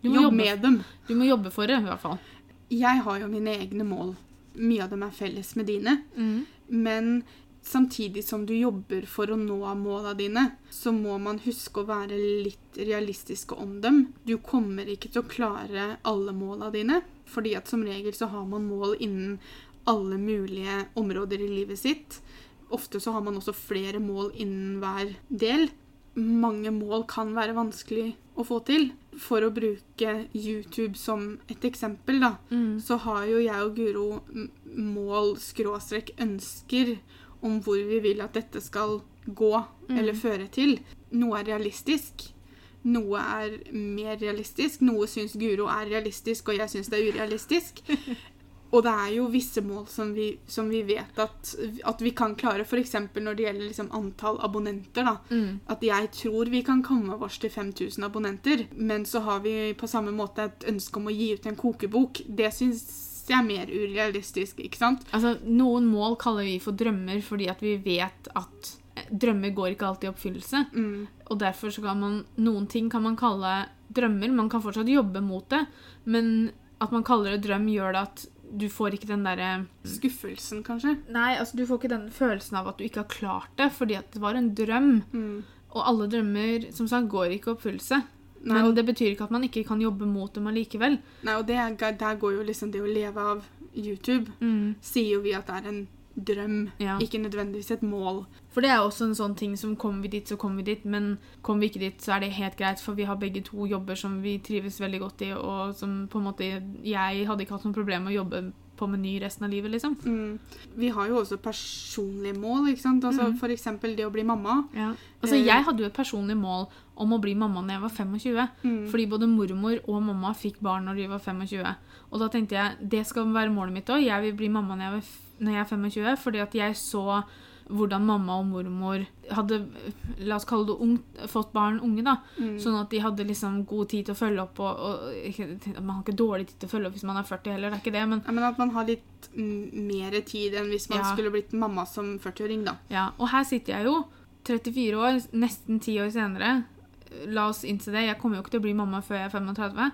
Du må jobbe, med dem. du må jobbe for det, i hvert fall. Jeg har jo mine egne mål. Mye av dem er felles med dine. Men samtidig som du jobber for å nå måla dine, så må man huske å være litt realistiske om dem. Du kommer ikke til å klare alle måla dine, fordi at som regel så har man mål innen alle mulige områder i livet sitt. Ofte så har man også flere mål innen hver del. Mange mål kan være vanskelig å få til. For å bruke YouTube som et eksempel, da, Mm. så har jo jeg og Guro mål skråstrek ønsker om hvor vi vil at dette skal gå Mm. eller føre til. Noe er realistisk. Noe er mer realistisk. Noe syns Guro er realistisk, og jeg syns det er urealistisk. Og det er jo visse mål som vi, som vi vet at, at vi kan klare, f.eks. når det gjelder liksom antall abonnenter. Mm. At jeg tror vi kan komme oss til 5000 abonnenter, men så har vi på samme måte et ønske om å gi ut en kokebok. Det syns jeg er mer urealistisk, ikke sant? Altså, Noen mål kaller vi for drømmer fordi at vi vet at eh, drømmer går ikke alltid i oppfyllelse. Mm. Og derfor så kan man Noen ting kan man kalle drømmer. Man kan fortsatt jobbe mot det, men at man kaller det drøm, gjør det at du får ikke den derre Skuffelsen, kanskje? Nei, altså du får ikke den følelsen av at du ikke har klart det, fordi at det var en drøm. Mm. Og alle drømmer som sagt, går ikke i oppfyllelse. Nei, Men det betyr ikke at man ikke kan jobbe mot dem allikevel. nei, og det, er- der går jo liksom det å leve av YouTube, sier jo vi at det er en drøm, Ja. ikke nødvendigvis et mål. For det er også en sånn ting som kommer vi dit, så kommer vi dit. Men kommer vi ikke dit, så er det helt greit, for vi har begge to jobber som vi trives veldig godt i, og som på en måte Jeg hadde ikke hatt noe problem med å jobbe på Meny resten av livet, liksom. Mm. Vi har jo også personlige mål, ikke sant? Altså, mm. Eksempel det å bli mamma. Altså, Eh. jeg hadde jo et personlig mål om å bli mamma når jeg var 25. Mm. Fordi både mormor og mamma fikk barn når de var 25. Og da tenkte jeg det skal være målet mitt òg. Jeg vil bli mamma når jeg, var når jeg er 25. Fordi at jeg så hvordan mamma og mormor hadde la oss kalle det ungt, fått barn unge. da. Mm. Sånn at de hadde liksom god tid til å følge opp. Og, og Man har ikke dårlig tid til å følge opp hvis man er 40 heller. det er ikke det, men Ja, men at man har litt mm, mer tid enn hvis man Ja. skulle blitt mamma som 40-åring, da. ja. Og her sitter jeg jo, 34 år, nesten 10 år senere. La oss innse det. Jeg kommer jo ikke til å bli mamma før jeg er 35.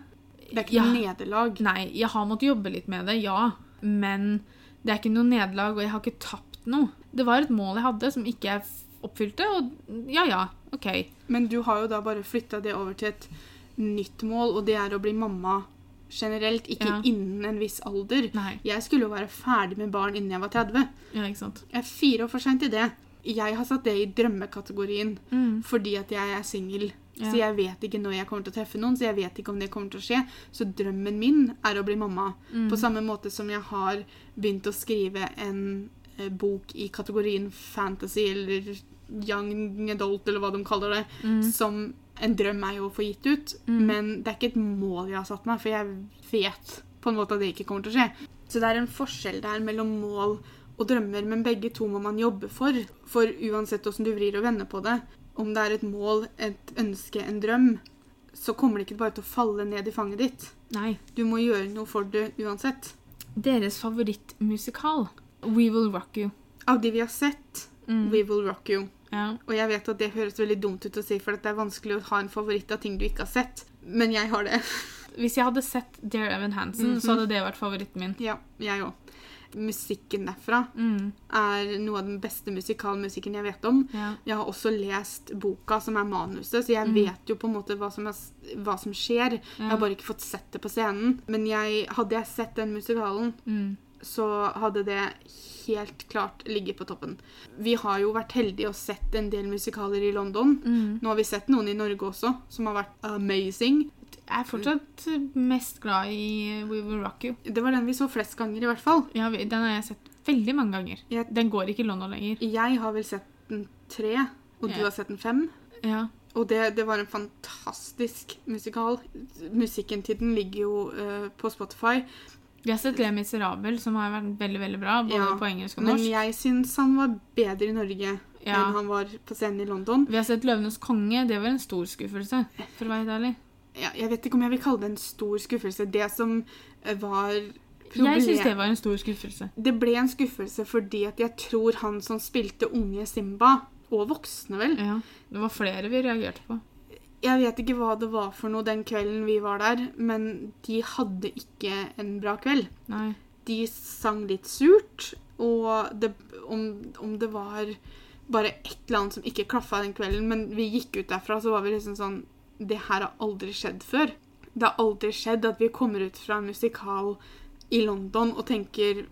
Det er ikke noe nederlag. Nei, jeg har måttet jobbe litt med det, ja. Men det er ikke noe nederlag, og jeg har ikke tapt noe. Det var et mål jeg hadde som ikke jeg oppfylte, og ja ja, OK. Men du har jo da bare flytta det over til et nytt mål, og det er å bli mamma generelt, ikke Ja. innen en viss alder. Nei. Jeg skulle jo være ferdig med barn innen jeg var 30. Ja, ikke sant. Jeg er fire år for seint i det. Jeg har satt det i drømmekategorien Mm. fordi at jeg er singel. Ja. Så jeg vet ikke når jeg kommer til å treffe noen, så jeg vet ikke om det kommer til å skje. Så drømmen min er å bli mamma. Mm. På samme måte som jeg har begynt å skrive en bok i kategorien fantasy eller young adult, eller hva de kaller det, Mm. som en drøm er jo å få gitt ut. Mm. Men det er ikke et mål jeg har satt meg, for jeg vet på en måte at det ikke kommer til å skje. Så det er en forskjell der mellom mål og drømmer, men begge to må man jobbe for. For uansett hvordan du vrir og vender på det, om det er et mål, et ønske, en drøm, så kommer det ikke bare til å falle ned i fanget ditt. Nei. Du må gjøre noe for det uansett. Deres favorittmusikal? We Will Rock You. Av de vi har sett, Mm. We Will Rock You. Ja. Og jeg vet at det høres veldig dumt ut å si, for det er vanskelig å ha en favoritt av ting du ikke har sett. Men jeg har det. Hvis jeg hadde sett Dear Evan Hansen, så Mhm. hadde det vært favoritten min. Ja, jeg òg. Musikken derfra Mm. er noe av den beste musikalmusikken jeg vet om. Ja. Jeg har også lest boka, som er manuset, så jeg Mm. vet jo på en måte hva som, er, hva som skjer. Jeg har bare ikke fått sett det på scenen. Men jeg, hadde jeg sett den musikalen, Mm. Så hadde det helt klart ligget på toppen. Vi har jo vært heldige og sett en del musikaler i London. Mm. Nå har vi sett noen i Norge også, som har vært amazing. Jeg er fortsatt mest glad i We Will Rock You. Det var den vi så flest ganger, i hvert fall. Ja, den har jeg sett veldig mange ganger. Jeg- Den går ikke i London lenger. Jeg har vel sett den tre, og du har sett den fem. Ja. Og det, det var en fantastisk musikal. Musikken til den ligger jo uh, på Spotify. Vi har sett Le Miserable, som har vært veldig veldig bra, både Ja, på engelsk og norsk. Men jeg syns han var bedre i Norge Ja. enn han var på scenen i London. Vi har sett Løvenes konge. Det var en stor skuffelse, for å være helt ærlig. Ja, jeg vet ikke om jeg vil kalle det en stor skuffelse. Det som var problemet. Jeg syns det var en stor skuffelse. Det ble en skuffelse fordi at jeg tror han som spilte unge Simba, og voksne vel Ja. Det var flere vi reagerte på. Jeg vet ikke hva det var for noe den kvelden vi var der, men de hadde ikke en bra kveld. Nei. De sang litt surt, og det, om, om det var bare et eller annet som ikke klaffa den kvelden, men vi gikk ut derfra, så var vi liksom sånn Det her har aldri skjedd før. Det har aldri skjedd at vi kommer ut fra en musikal i London og tenker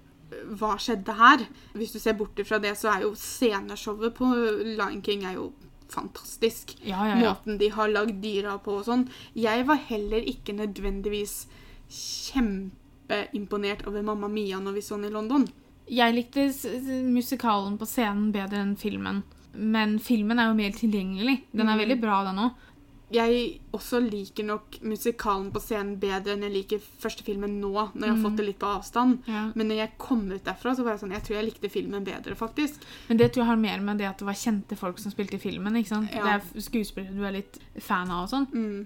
hva skjedde her? Hvis du ser bort ifra det, så er jo sceneshowet på Lion King er jo fantastisk Ja, ja, ja. måten de har lagd dyra på og sånn. Jeg var heller ikke nødvendigvis kjempeimponert over Mamma Mia når vi så den i London. Jeg likte musikalen på scenen bedre enn filmen. Men filmen er jo mer tilgjengelig. Den er Mm. veldig bra, den òg. Jeg også liker nok musikalen på scenen bedre enn jeg liker første filmen nå, når jeg har fått det litt på avstand. Ja. Men når jeg kom ut derfra, så var jeg sånn Jeg tror jeg likte filmen bedre, faktisk. Men det tror jeg har mer med det at det var kjente folk som spilte i filmen. ikke sant? Ja. Det er skuespillere du er litt fan av og sånn. Mm.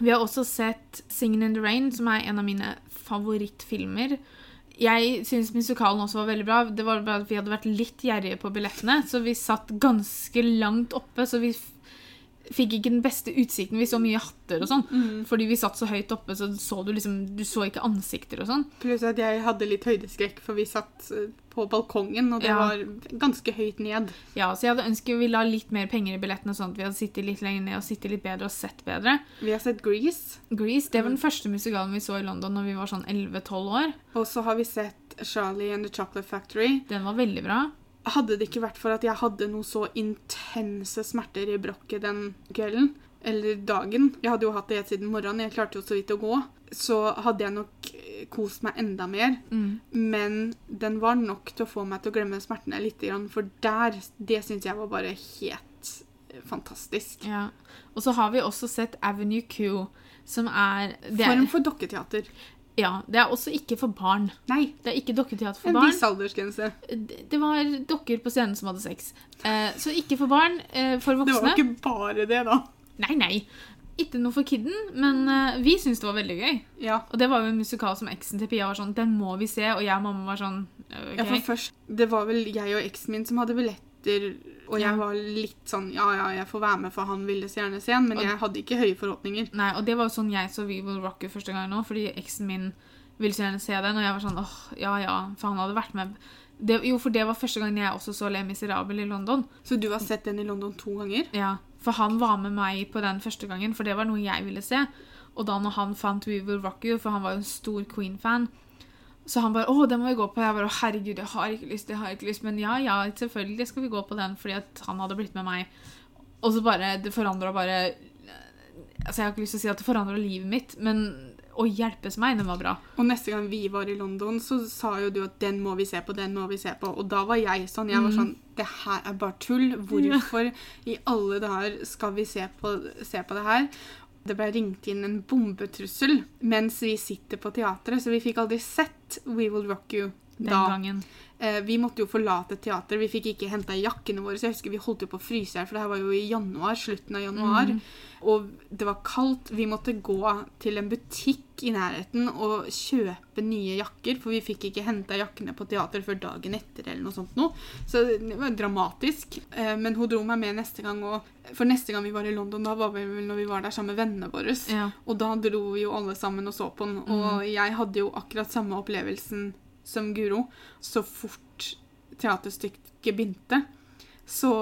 Vi har også sett 'Singin' in the Rain', som er en av mine favorittfilmer. Jeg syns musikalen også var veldig bra. Det var bare at Vi hadde vært litt gjerrige på billettene, så vi satt ganske langt oppe. Så vi fikk ikke den beste utsikten. Vi så mye hatter og sånn. Mm. Fordi vi satt så høyt oppe, så så du liksom Du så ikke ansikter og sånn. Pluss at jeg hadde litt høydeskrekk, for vi satt eh, på balkongen, og det Ja. var ganske høyt ned. Ja, Så jeg hadde ønsket vi la litt mer penger i billettene, sånn at vi hadde sittet litt lenger ned og sittet litt bedre og sett bedre. Vi har sett Grease, Grease det var den første musikalen vi så i London når vi var sånn 11-12 år. og så har vi sett Charlie and the Chocolate Factory. Den var veldig bra. Hadde det ikke vært for at jeg hadde noe så intense smerter i brokket den kvelden, eller dagen Jeg hadde jo hatt det helt siden morgenen, jeg klarte jo så vidt å gå. Så hadde jeg nok eh, kost meg enda mer. Mm. Men den var nok til å få meg til å glemme smertene litt. For der Det syns jeg var bare helt eh, fantastisk. Ja. Og så har vi også sett Avenue Q, som er er, Form for dokketeater. Ja, det er også ikke for barn. Nei, Det er ikke dokketeater for en barn. viss aldersgrense. Det det var dokker på scenen som hadde sex. Eh, så ikke for barn. Eh, for Det var ikke bare det, da. Nei, nei. Ikke noe for kidden, men eh, vi syntes det var veldig gøy. Ja. Og det var jo en musikal som eksen til Pia var sånn Den må vi se. Og jeg og mamma var sånn okay. ja, for først Det var vel jeg og eksen min som hadde billetter, og jeg var litt sånn Ja, ja, jeg får være med, for han ville så gjerne se den, men Og- jeg hadde ikke høye forhåpninger. Nei, og det var jo sånn jeg så We Will Rock You første gang nå, fordi eksen min ville så gjerne se den, og jeg var sånn åh, ja ja, for han hadde vært med. Det, jo, for det var første gangen jeg også så Le Miserable i London. Så du har sett den i London to ganger? Ja, For han var med meg på den første gangen, for det var noe jeg ville se. Og da når han fant We Will Rock You, for han var jo en stor Queen-fan, så han bare 'Å, den må vi gå på.' Jeg bare 'Å, herregud, jeg har ikke lyst, jeg har ikke lyst.' Men ja, ja, selvfølgelig skal vi gå på den, fordi at han hadde blitt med meg. Og så bare Det forandra bare Altså, jeg har ikke lyst til å si at det forandra livet mitt, men å hjelpes meg, den var bra. Og neste gang vi var i London, så sa jo du at den må vi se på, den må vi se på. Og da var jeg sånn. Jeg var sånn Det her er bare tull. Hvorfor i alle dager skal vi se på, se på det her? Det ble ringt inn en bombetrussel mens vi sitter på teatret, så vi fikk aldri sett We Will Rock You Den gangen. Eh, vi måtte jo forlate teateret. Vi fikk ikke henta jakkene våre. Så jeg husker vi holdt jo på å fryse her, for det her var jo i januar, slutten av januar. Og det var kaldt. Vi måtte gå til en butikk i nærheten og kjøpe nye jakker, for vi fikk ikke henta jakkene på teater før dagen etter eller noe sånt noe. Så det var dramatisk. Eh, men hun dro meg med neste gang, og for neste gang vi var i London, da var vi vel når vi var der sammen med vennene våre. Ja. Og da dro vi jo alle sammen og så på den. Og jeg hadde jo akkurat samme opplevelsen som Guro. Så fort teaterstykket begynte, så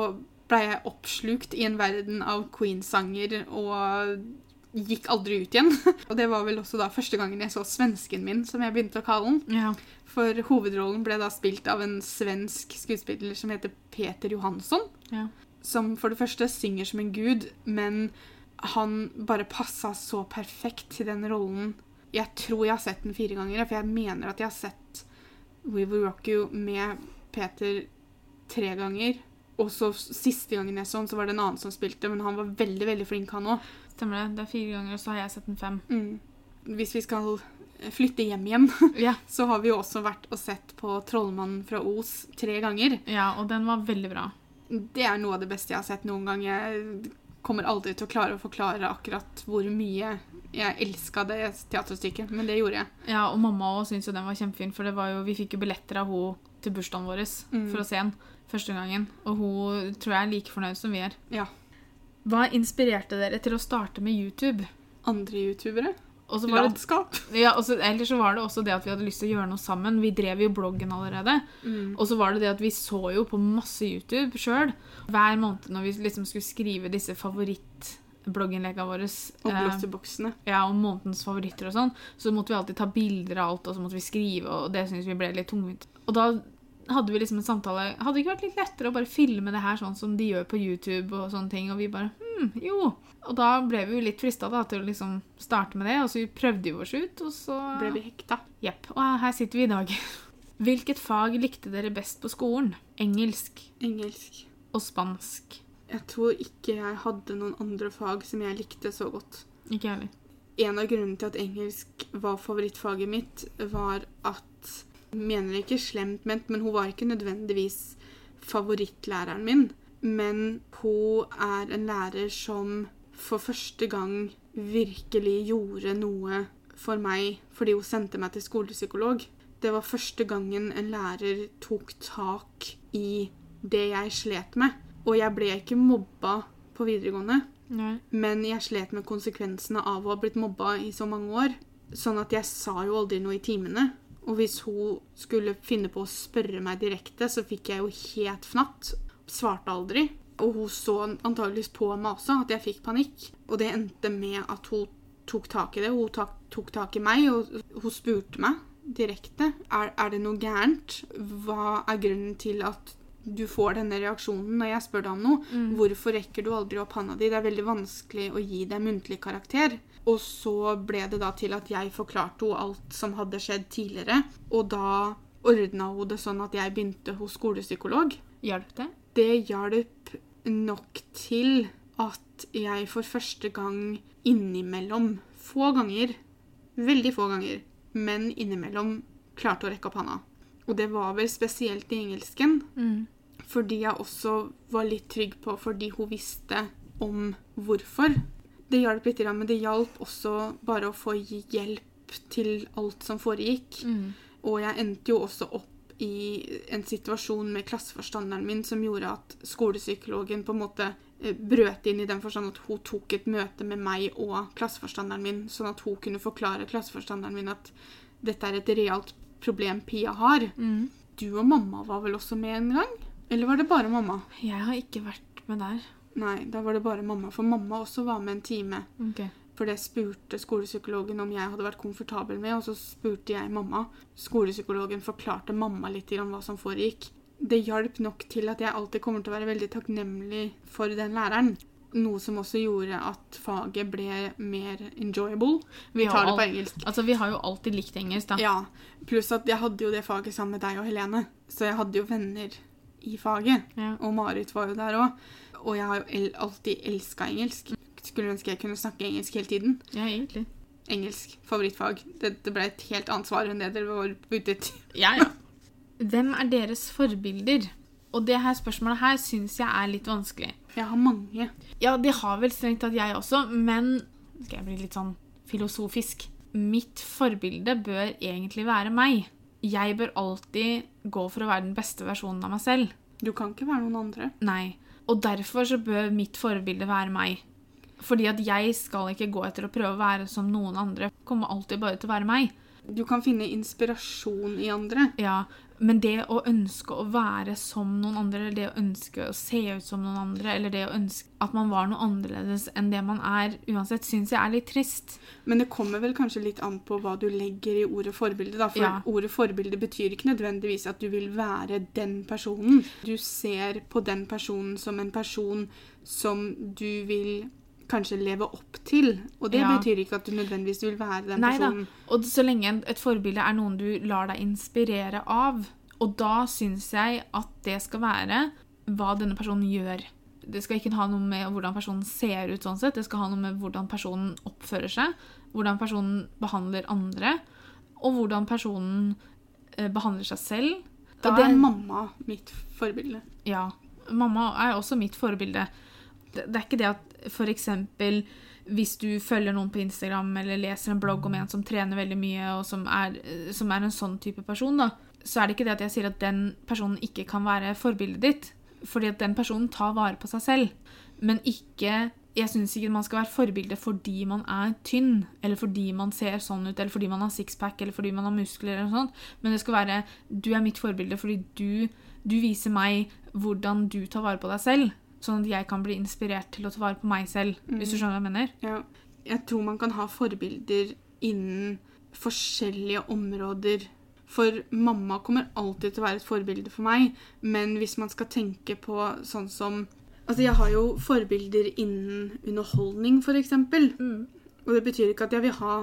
blei jeg oppslukt i en verden av Queen-sanger og gikk aldri ut igjen. og det var vel også da første gangen jeg så svensken min, som jeg begynte å kalle den. ja. For hovedrollen ble da spilt av en svensk skuespiller som heter Peter Johansson ja. som for det første synger som en gud, men han bare passa så perfekt til den rollen. Jeg tror jeg har sett den fire ganger, for jeg mener at jeg har sett We Will Rock You med Peter tre ganger. Og så siste gangen jeg så den, så var det en annen som spilte, men han var veldig veldig flink, han òg. Stemmer det. Det er fire ganger, og så har jeg sett den fem. Mm. Hvis vi skal flytte hjem igjen, yeah. så har vi jo også vært og sett på 'Trollmannen fra Os' tre ganger. ja, og den var veldig bra. Det er noe av det beste jeg har sett noen gang. Jeg kommer aldri til å klare å forklare akkurat hvor mye jeg elska det teaterstykket, men det gjorde jeg. Ja, og mamma også syntes jo den var kjempefin, for det var jo, vi fikk jo billetter av henne til bursdagen vår Mm. for å se den første gangen. Og hun tror jeg er like fornøyd som vi er. Ja. Hva inspirerte dere til å starte med YouTube? Andre youtubere. Og så var det, Latskap. ja, så- eller så var det også det at vi hadde lyst til å gjøre noe sammen. Vi drev jo bloggen allerede. Mm. Og så var det det at vi så jo på masse YouTube sjøl. Hver måned når vi liksom skulle skrive disse favorittblogginnleggene våre. Og eh, ja, og månedens favoritter og sånn, så måtte vi alltid ta bilder av alt, og så måtte vi skrive, og det syntes vi ble litt tungvint. Og da hadde vi liksom en samtale Hadde det ikke vært litt lettere å bare filme det her sånn som de gjør på YouTube, og sånne ting, og vi bare hm, jo. Og da ble vi jo litt frista til å liksom starte med det, og så vi prøvde vi oss ut, og så Ble vi hekta. Jepp. Og her sitter vi i dag. Hvilket fag likte dere best på skolen? Engelsk Engelsk. og spansk. Jeg tror ikke jeg hadde noen andre fag som jeg likte så godt. Ikke heller. En av grunnene til at engelsk var favorittfaget mitt, var at Mener ikke slemt ment, men hun var ikke nødvendigvis favorittlæreren min. Men hun er en lærer som for første gang virkelig gjorde noe for meg fordi hun sendte meg til skolepsykolog. Det var første gangen en lærer tok tak i det jeg slet med. Og jeg ble ikke mobba på videregående, Nei. men jeg slet med konsekvensene av å ha blitt mobba i så mange år. Sånn at jeg sa jo aldri noe i timene. Og hvis hun skulle finne på å spørre meg direkte, så fikk jeg jo helt fnatt. Svarte aldri. Og hun så antageligvis på meg også at jeg fikk panikk. Og det endte med at hun tok tak i det. Hun tok, tok tak i meg, og hun spurte meg direkte er, er det noe gærent. Hva er grunnen til at du får denne reaksjonen når jeg spør deg om noe? Hvorfor rekker du aldri opp handa di? Det er veldig vanskelig å gi deg muntlig karakter. Og så ble det da til at jeg forklarte henne alt som hadde skjedd tidligere. Og da ordna hun det sånn at jeg begynte hos skolepsykolog. Hjalp det? Det hjalp nok til at jeg for første gang innimellom, få ganger, veldig få ganger, men innimellom klarte å rekke opp handa. Og det var vel spesielt i engelsken, Mm. fordi jeg også var litt trygg på fordi hun visste om hvorfor. Det hjalp litt, men det hjalp også bare å få hjelp til alt som foregikk. Mm. Og jeg endte jo også opp i en situasjon med klasseforstanderen min som gjorde at skolepsykologen på en måte eh, brøt inn i den forstand at hun tok et møte med meg og klasseforstanderen min, sånn at hun kunne forklare klasseforstanderen min at dette er et realt problem Pia har. Mm. Du og mamma var vel også med en gang? Eller var det bare mamma? Jeg har ikke vært med der. Nei, da var det bare mamma, for mamma også var med en time. Okay. For det spurte skolepsykologen om jeg hadde vært komfortabel med, og så spurte jeg mamma. Skolepsykologen forklarte mamma litt om hva som foregikk. Det hjalp nok til at jeg alltid kommer til å være veldig takknemlig for den læreren. Noe som også gjorde at faget ble mer enjoyable. Vi vi tar det på engelsk. Altså, vi har jo alltid likt engelsk, da. Ja, pluss at jeg hadde jo det faget sammen med deg og Helene. Så jeg hadde jo venner i faget. Ja. Og Marit var jo der òg. Og jeg har jo alltid elska engelsk. Skulle ønske jeg kunne snakke engelsk hele tiden. Ja, egentlig. Engelsk. Favorittfag. Dette ble et helt annet svar enn det dere var ute etter. Ja, ja. Hvem er deres forbilder? Og det her spørsmålet her syns jeg er litt vanskelig. Jeg har mange. Ja, det har vel strengt tatt jeg også, men skal jeg bli litt sånn filosofisk? Mitt forbilde bør egentlig være meg. Jeg bør alltid gå for å være den beste versjonen av meg selv. Du kan ikke være noen andre. Nei. Og derfor så bør mitt forbilde være meg. Fordi at jeg skal ikke gå etter å prøve å være som noen andre. Kommer alltid bare til å være meg. Du kan finne inspirasjon i andre. Ja, men det å ønske å være som noen andre, eller det å ønske å se ut som noen andre, eller det å ønske at man var noe annerledes enn det man er, uansett, syns jeg er litt trist. Men det kommer vel kanskje litt an på hva du legger i ordet forbilde. da, For Ja. ordet forbilde betyr ikke nødvendigvis at du vil være den personen. Du ser på den personen som en person som du vil kanskje leve opp til. Og det Ja. betyr ikke at du nødvendigvis vil være den Nei da. Og så lenge et forbilde er noen du lar deg inspirere av, og da syns jeg at det skal være hva denne personen gjør. Det skal ikke ha noe med hvordan personen ser ut, sånn sett. det skal ha noe med hvordan personen oppfører seg, hvordan personen behandler andre, og hvordan personen eh, behandler seg selv. Da er mamma mitt forbilde. Ja. Mamma er også mitt forbilde. Det, det er ikke det at eksempel hvis du følger noen på Instagram eller leser en blogg om en som trener veldig mye, og som er, eh, som er en sånn type person, da, så er det ikke det at jeg sier at den personen ikke kan være forbildet ditt. Fordi at den personen tar vare på seg selv. Men ikke Jeg syns ikke man skal være forbilde fordi man er tynn, eller fordi man ser sånn ut, eller fordi man har sixpack, eller fordi man har muskler, eller noe sånt. Men det skal være Du er mitt forbilde fordi du, du viser meg hvordan du tar vare på deg selv. Sånn at jeg kan bli inspirert til å ta vare på meg selv. Hvis du skjønner hva jeg mener? Ja. Jeg tror man kan ha forbilder innen forskjellige områder. For mamma kommer alltid til å være et forbilde for meg, men hvis man skal tenke på sånn som Altså, jeg har jo forbilder innen underholdning, for eksempel. Og det betyr ikke at jeg vil ha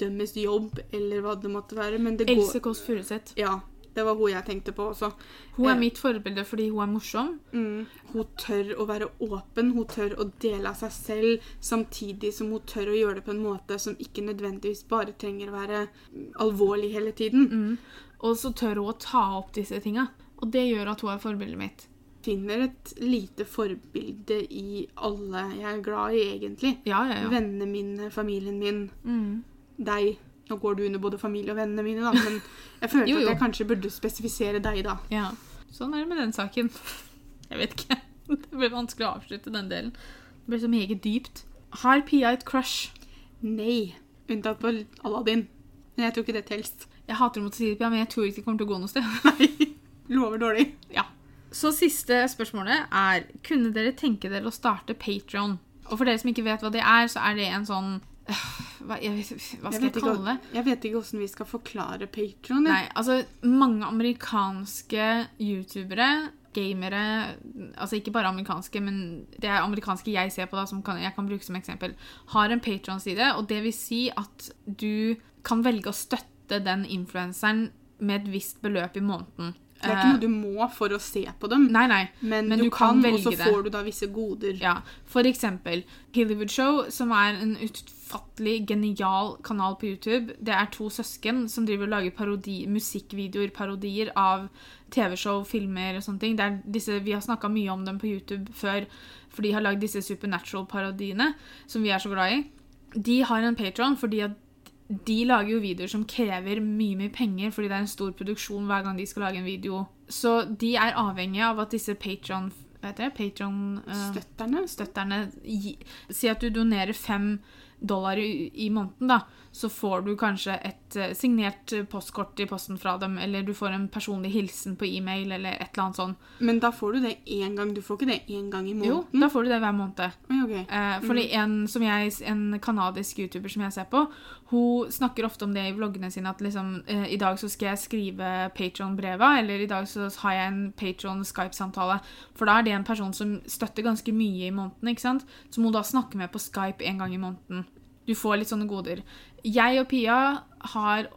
dømmes jobb, eller hva det måtte være, men det går Else Kåss Furuseth. Ja. Det var hun jeg tenkte på også. Hun Eh. er mitt forbilde fordi hun er morsom. Mm. Hun tør å være åpen, hun tør å dele av seg selv, samtidig som hun tør å gjøre det på en måte som ikke nødvendigvis bare trenger å være alvorlig hele tiden. Mm. Og så tør hun å ta opp disse tinga. Og det gjør at hun er forbildet mitt. Finner et lite forbilde i alle jeg er glad i, egentlig. Ja, ja, ja. Vennene mine, familien min, Mm. deg. Nå går du under både familie og vennene mine, da, men jeg følte Jo, jo. at jeg kanskje burde spesifisere deg, da. ja. Sånn er det med den saken. Jeg vet ikke. Det ble vanskelig å avslutte den delen. Det ble så meget dypt. Har Pia et crush? Nei. Unntatt på Aladdin. Men jeg tror ikke det helst. Jeg hater å måtte si det, Pia, men jeg tror ikke det kommer til å gå noe sted. Nei. Lover dårlig. Ja. Så siste spørsmålet er Kunne dere tenke dere å starte Patreon? Og for dere som ikke vet hva det er, så er det en sånn Hva, jeg, hva skal jeg, jeg kalle det? jeg vet ikke hvordan vi skal forklare Patron. Nei, altså mange amerikanske youtubere, gamere Altså ikke bare amerikanske, men det er amerikanske jeg ser på, da, som kan, jeg kan bruke som eksempel, har en Patron-side, og det vil si at du kan velge å støtte den influenseren med et visst beløp i måneden. Det er ikke noe du må for å se på dem, Eh, Nei, nei. men, men du, du kan kan, og så får du da visse goder. Ja, for eksempel Hollywood Show, som er en utfattelig genial kanal på YouTube. Det er to søsken som driver og lager parodi, musikkvideoer, parodier av TV-show, filmer og sånne ting. Det disse, vi har snakka mye om dem på YouTube før, for de har lagd disse Supernatural-parodiene, som vi er så glad i. De har en Patron fordi at de lager jo videoer som krever mye mye penger, fordi det er en stor produksjon hver gang de skal lage en video. Så de er avhengige av at disse Patron... Hva heter det? Patron... Uh, Støtterne. støtterne gi, Si at du donerer fem dollar i, i måneden, da, så får du kanskje et eh, signert postkort i posten fra dem, eller du får en personlig hilsen på e-mail, eller et eller annet sånt. Men da får du det én gang. Du får ikke det én gang i måneden? Jo, da får du det hver måned. Okay. ok. Eh, fordi en, som jeg, en kanadisk youtuber som jeg ser på, hun snakker ofte om det i vloggene sine, at liksom, eh, i dag så skal jeg skrive Patron-breva, eller i dag så har jeg en Patron-Skype-samtale. For da er det en person som støtter ganske mye i måneden, ikke sant? Så må du da snakke med på Skype en gang i måneden. Du får litt sånne goder. Jeg og Pia har,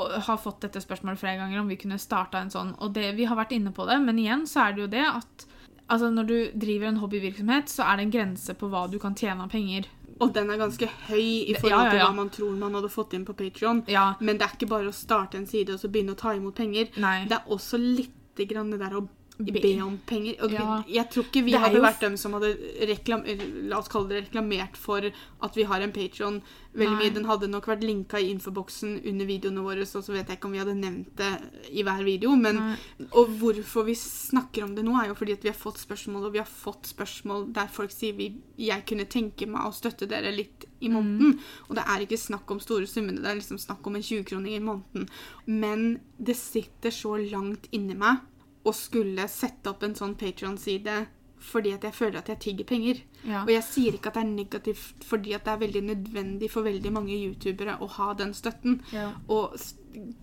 har fått dette spørsmålet flere ganger om vi kunne starta en sånn, og det, vi har vært inne på det, men igjen så er det jo det at Altså, Når du driver en hobbyvirksomhet, så er det en grense på hva du kan tjene av penger. Og den er ganske høy i forhold ja, ja, til ja. hva man tror man hadde fått inn på Patreon. Ja, Men det er ikke bare å starte en side og så begynne å ta imot penger. nei. Det er også litt det der å Be- om penger. Ja. jeg tror ikke vi hadde vært dem som hadde reklam, reklamert for at vi har en Patron veldig Nei. mye. Den hadde nok vært linka i infoboksen under videoene våre, så så vet jeg ikke om vi hadde nevnt det i hver video. Men, og hvorfor vi snakker om det nå, er jo fordi vi har fått spørsmål, og vi har fått spørsmål der folk sier vi, jeg kunne tenke meg å støtte dere litt i Mm. måneden. Og det er ikke snakk om store summene, det er liksom snakk om en 20-kroning i måneden. Men det sitter så langt inni meg å skulle sette opp en sånn Patrion-side fordi at jeg føler at jeg tigger penger. Ja. Og jeg sier ikke at det er negativt fordi at det er veldig nødvendig for veldig mange youtubere å ha den støtten. Ja. Og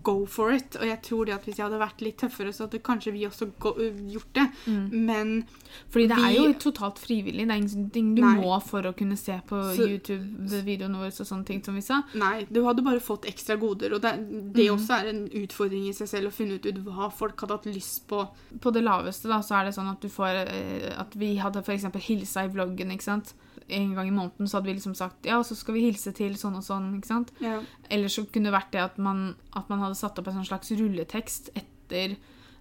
go for it. Og jeg tror det at hvis jeg hadde vært litt tøffere, så hadde kanskje vi også go, gjort det. Mm. Men Fordi det er jo totalt frivillig. Det er ingenting du Nei. må for å kunne se på YouTube-videoene våre og sånne ting som vi sa. nei, du hadde bare fått ekstra goder. Og det, det Mm. også er en utfordring i seg selv å finne ut, ut hva folk hadde hatt lyst på. På det laveste da, så er det sånn at du får At vi hadde eksempel hilsa i vloggen, ikke sant. En gang i måneden så hadde vi liksom sagt ja, så skal vi hilse til sånn og sånn, ikke sant. Ja. Eller så kunne det vært det at man, at man hadde satt opp en sånn slags rulletekst etter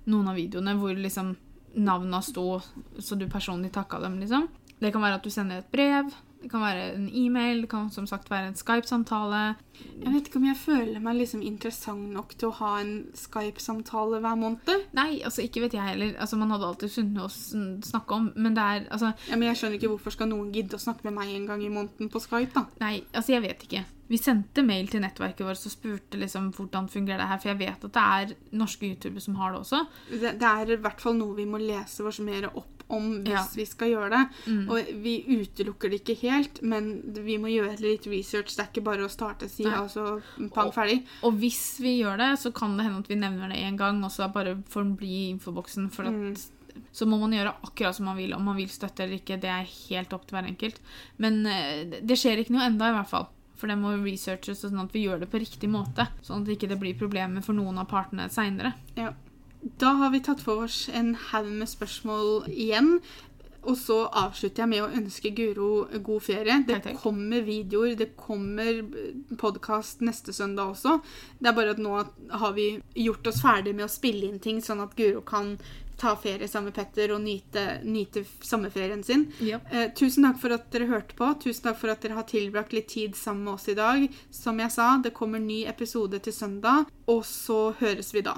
noen av videoene hvor liksom navna sto så du personlig takka dem, liksom. Det kan være at du sender et brev, det kan være en e-mail, det kan som sagt være en Skype-samtale. Jeg vet ikke om jeg føler meg liksom interessant nok til å ha en Skype-samtale hver måned. Nei, altså ikke vet jeg heller. Altså Man hadde alltid funnet noe å snakke om, men det er altså Ja, men jeg skjønner ikke hvorfor skal noen gidde å snakke med meg en gang i måneden på Skype, da. Nei, altså jeg vet ikke. Vi sendte mail til nettverket vårt og spurte liksom hvordan fungerer det her, for jeg vet at det er norske youtubere som har det også. Det, det er i hvert fall noe vi må lese oss mer opp om hvis Ja. vi skal gjøre det. Mm. Og vi utelukker det ikke helt, men vi må gjøre litt research. Det er ikke bare å starte sida ja. og så pang ferdig. Og hvis vi gjør det, så kan det hende at vi nevner det én gang, og så bare får den bli i infoboksen. For at, Mm. Så må man gjøre akkurat som man vil, om man vil støtte eller ikke. Det er helt opp til hver enkelt. Men eh, det- det skjer ikke noe enda, i hvert fall. For det må researches sånn at vi gjør det på riktig måte. Sånn at det ikke blir problemer for noen av partene seinere. Ja. Da har vi tatt for oss en haug med spørsmål igjen. Og så avslutter jeg med å ønske Guro god ferie. Det takk. kommer videoer, det kommer podkast neste søndag også. Det er bare at nå har vi gjort oss ferdig med å spille inn ting, sånn at Guro kan ta ferie sammen med Petter og nyte, nyte sommerferien sin. Ja. Eh, tusen takk for at dere hørte på. Tusen takk for at dere har tilbrakt litt tid sammen med oss i dag. Som jeg sa, det kommer ny episode til søndag, og så høres vi da.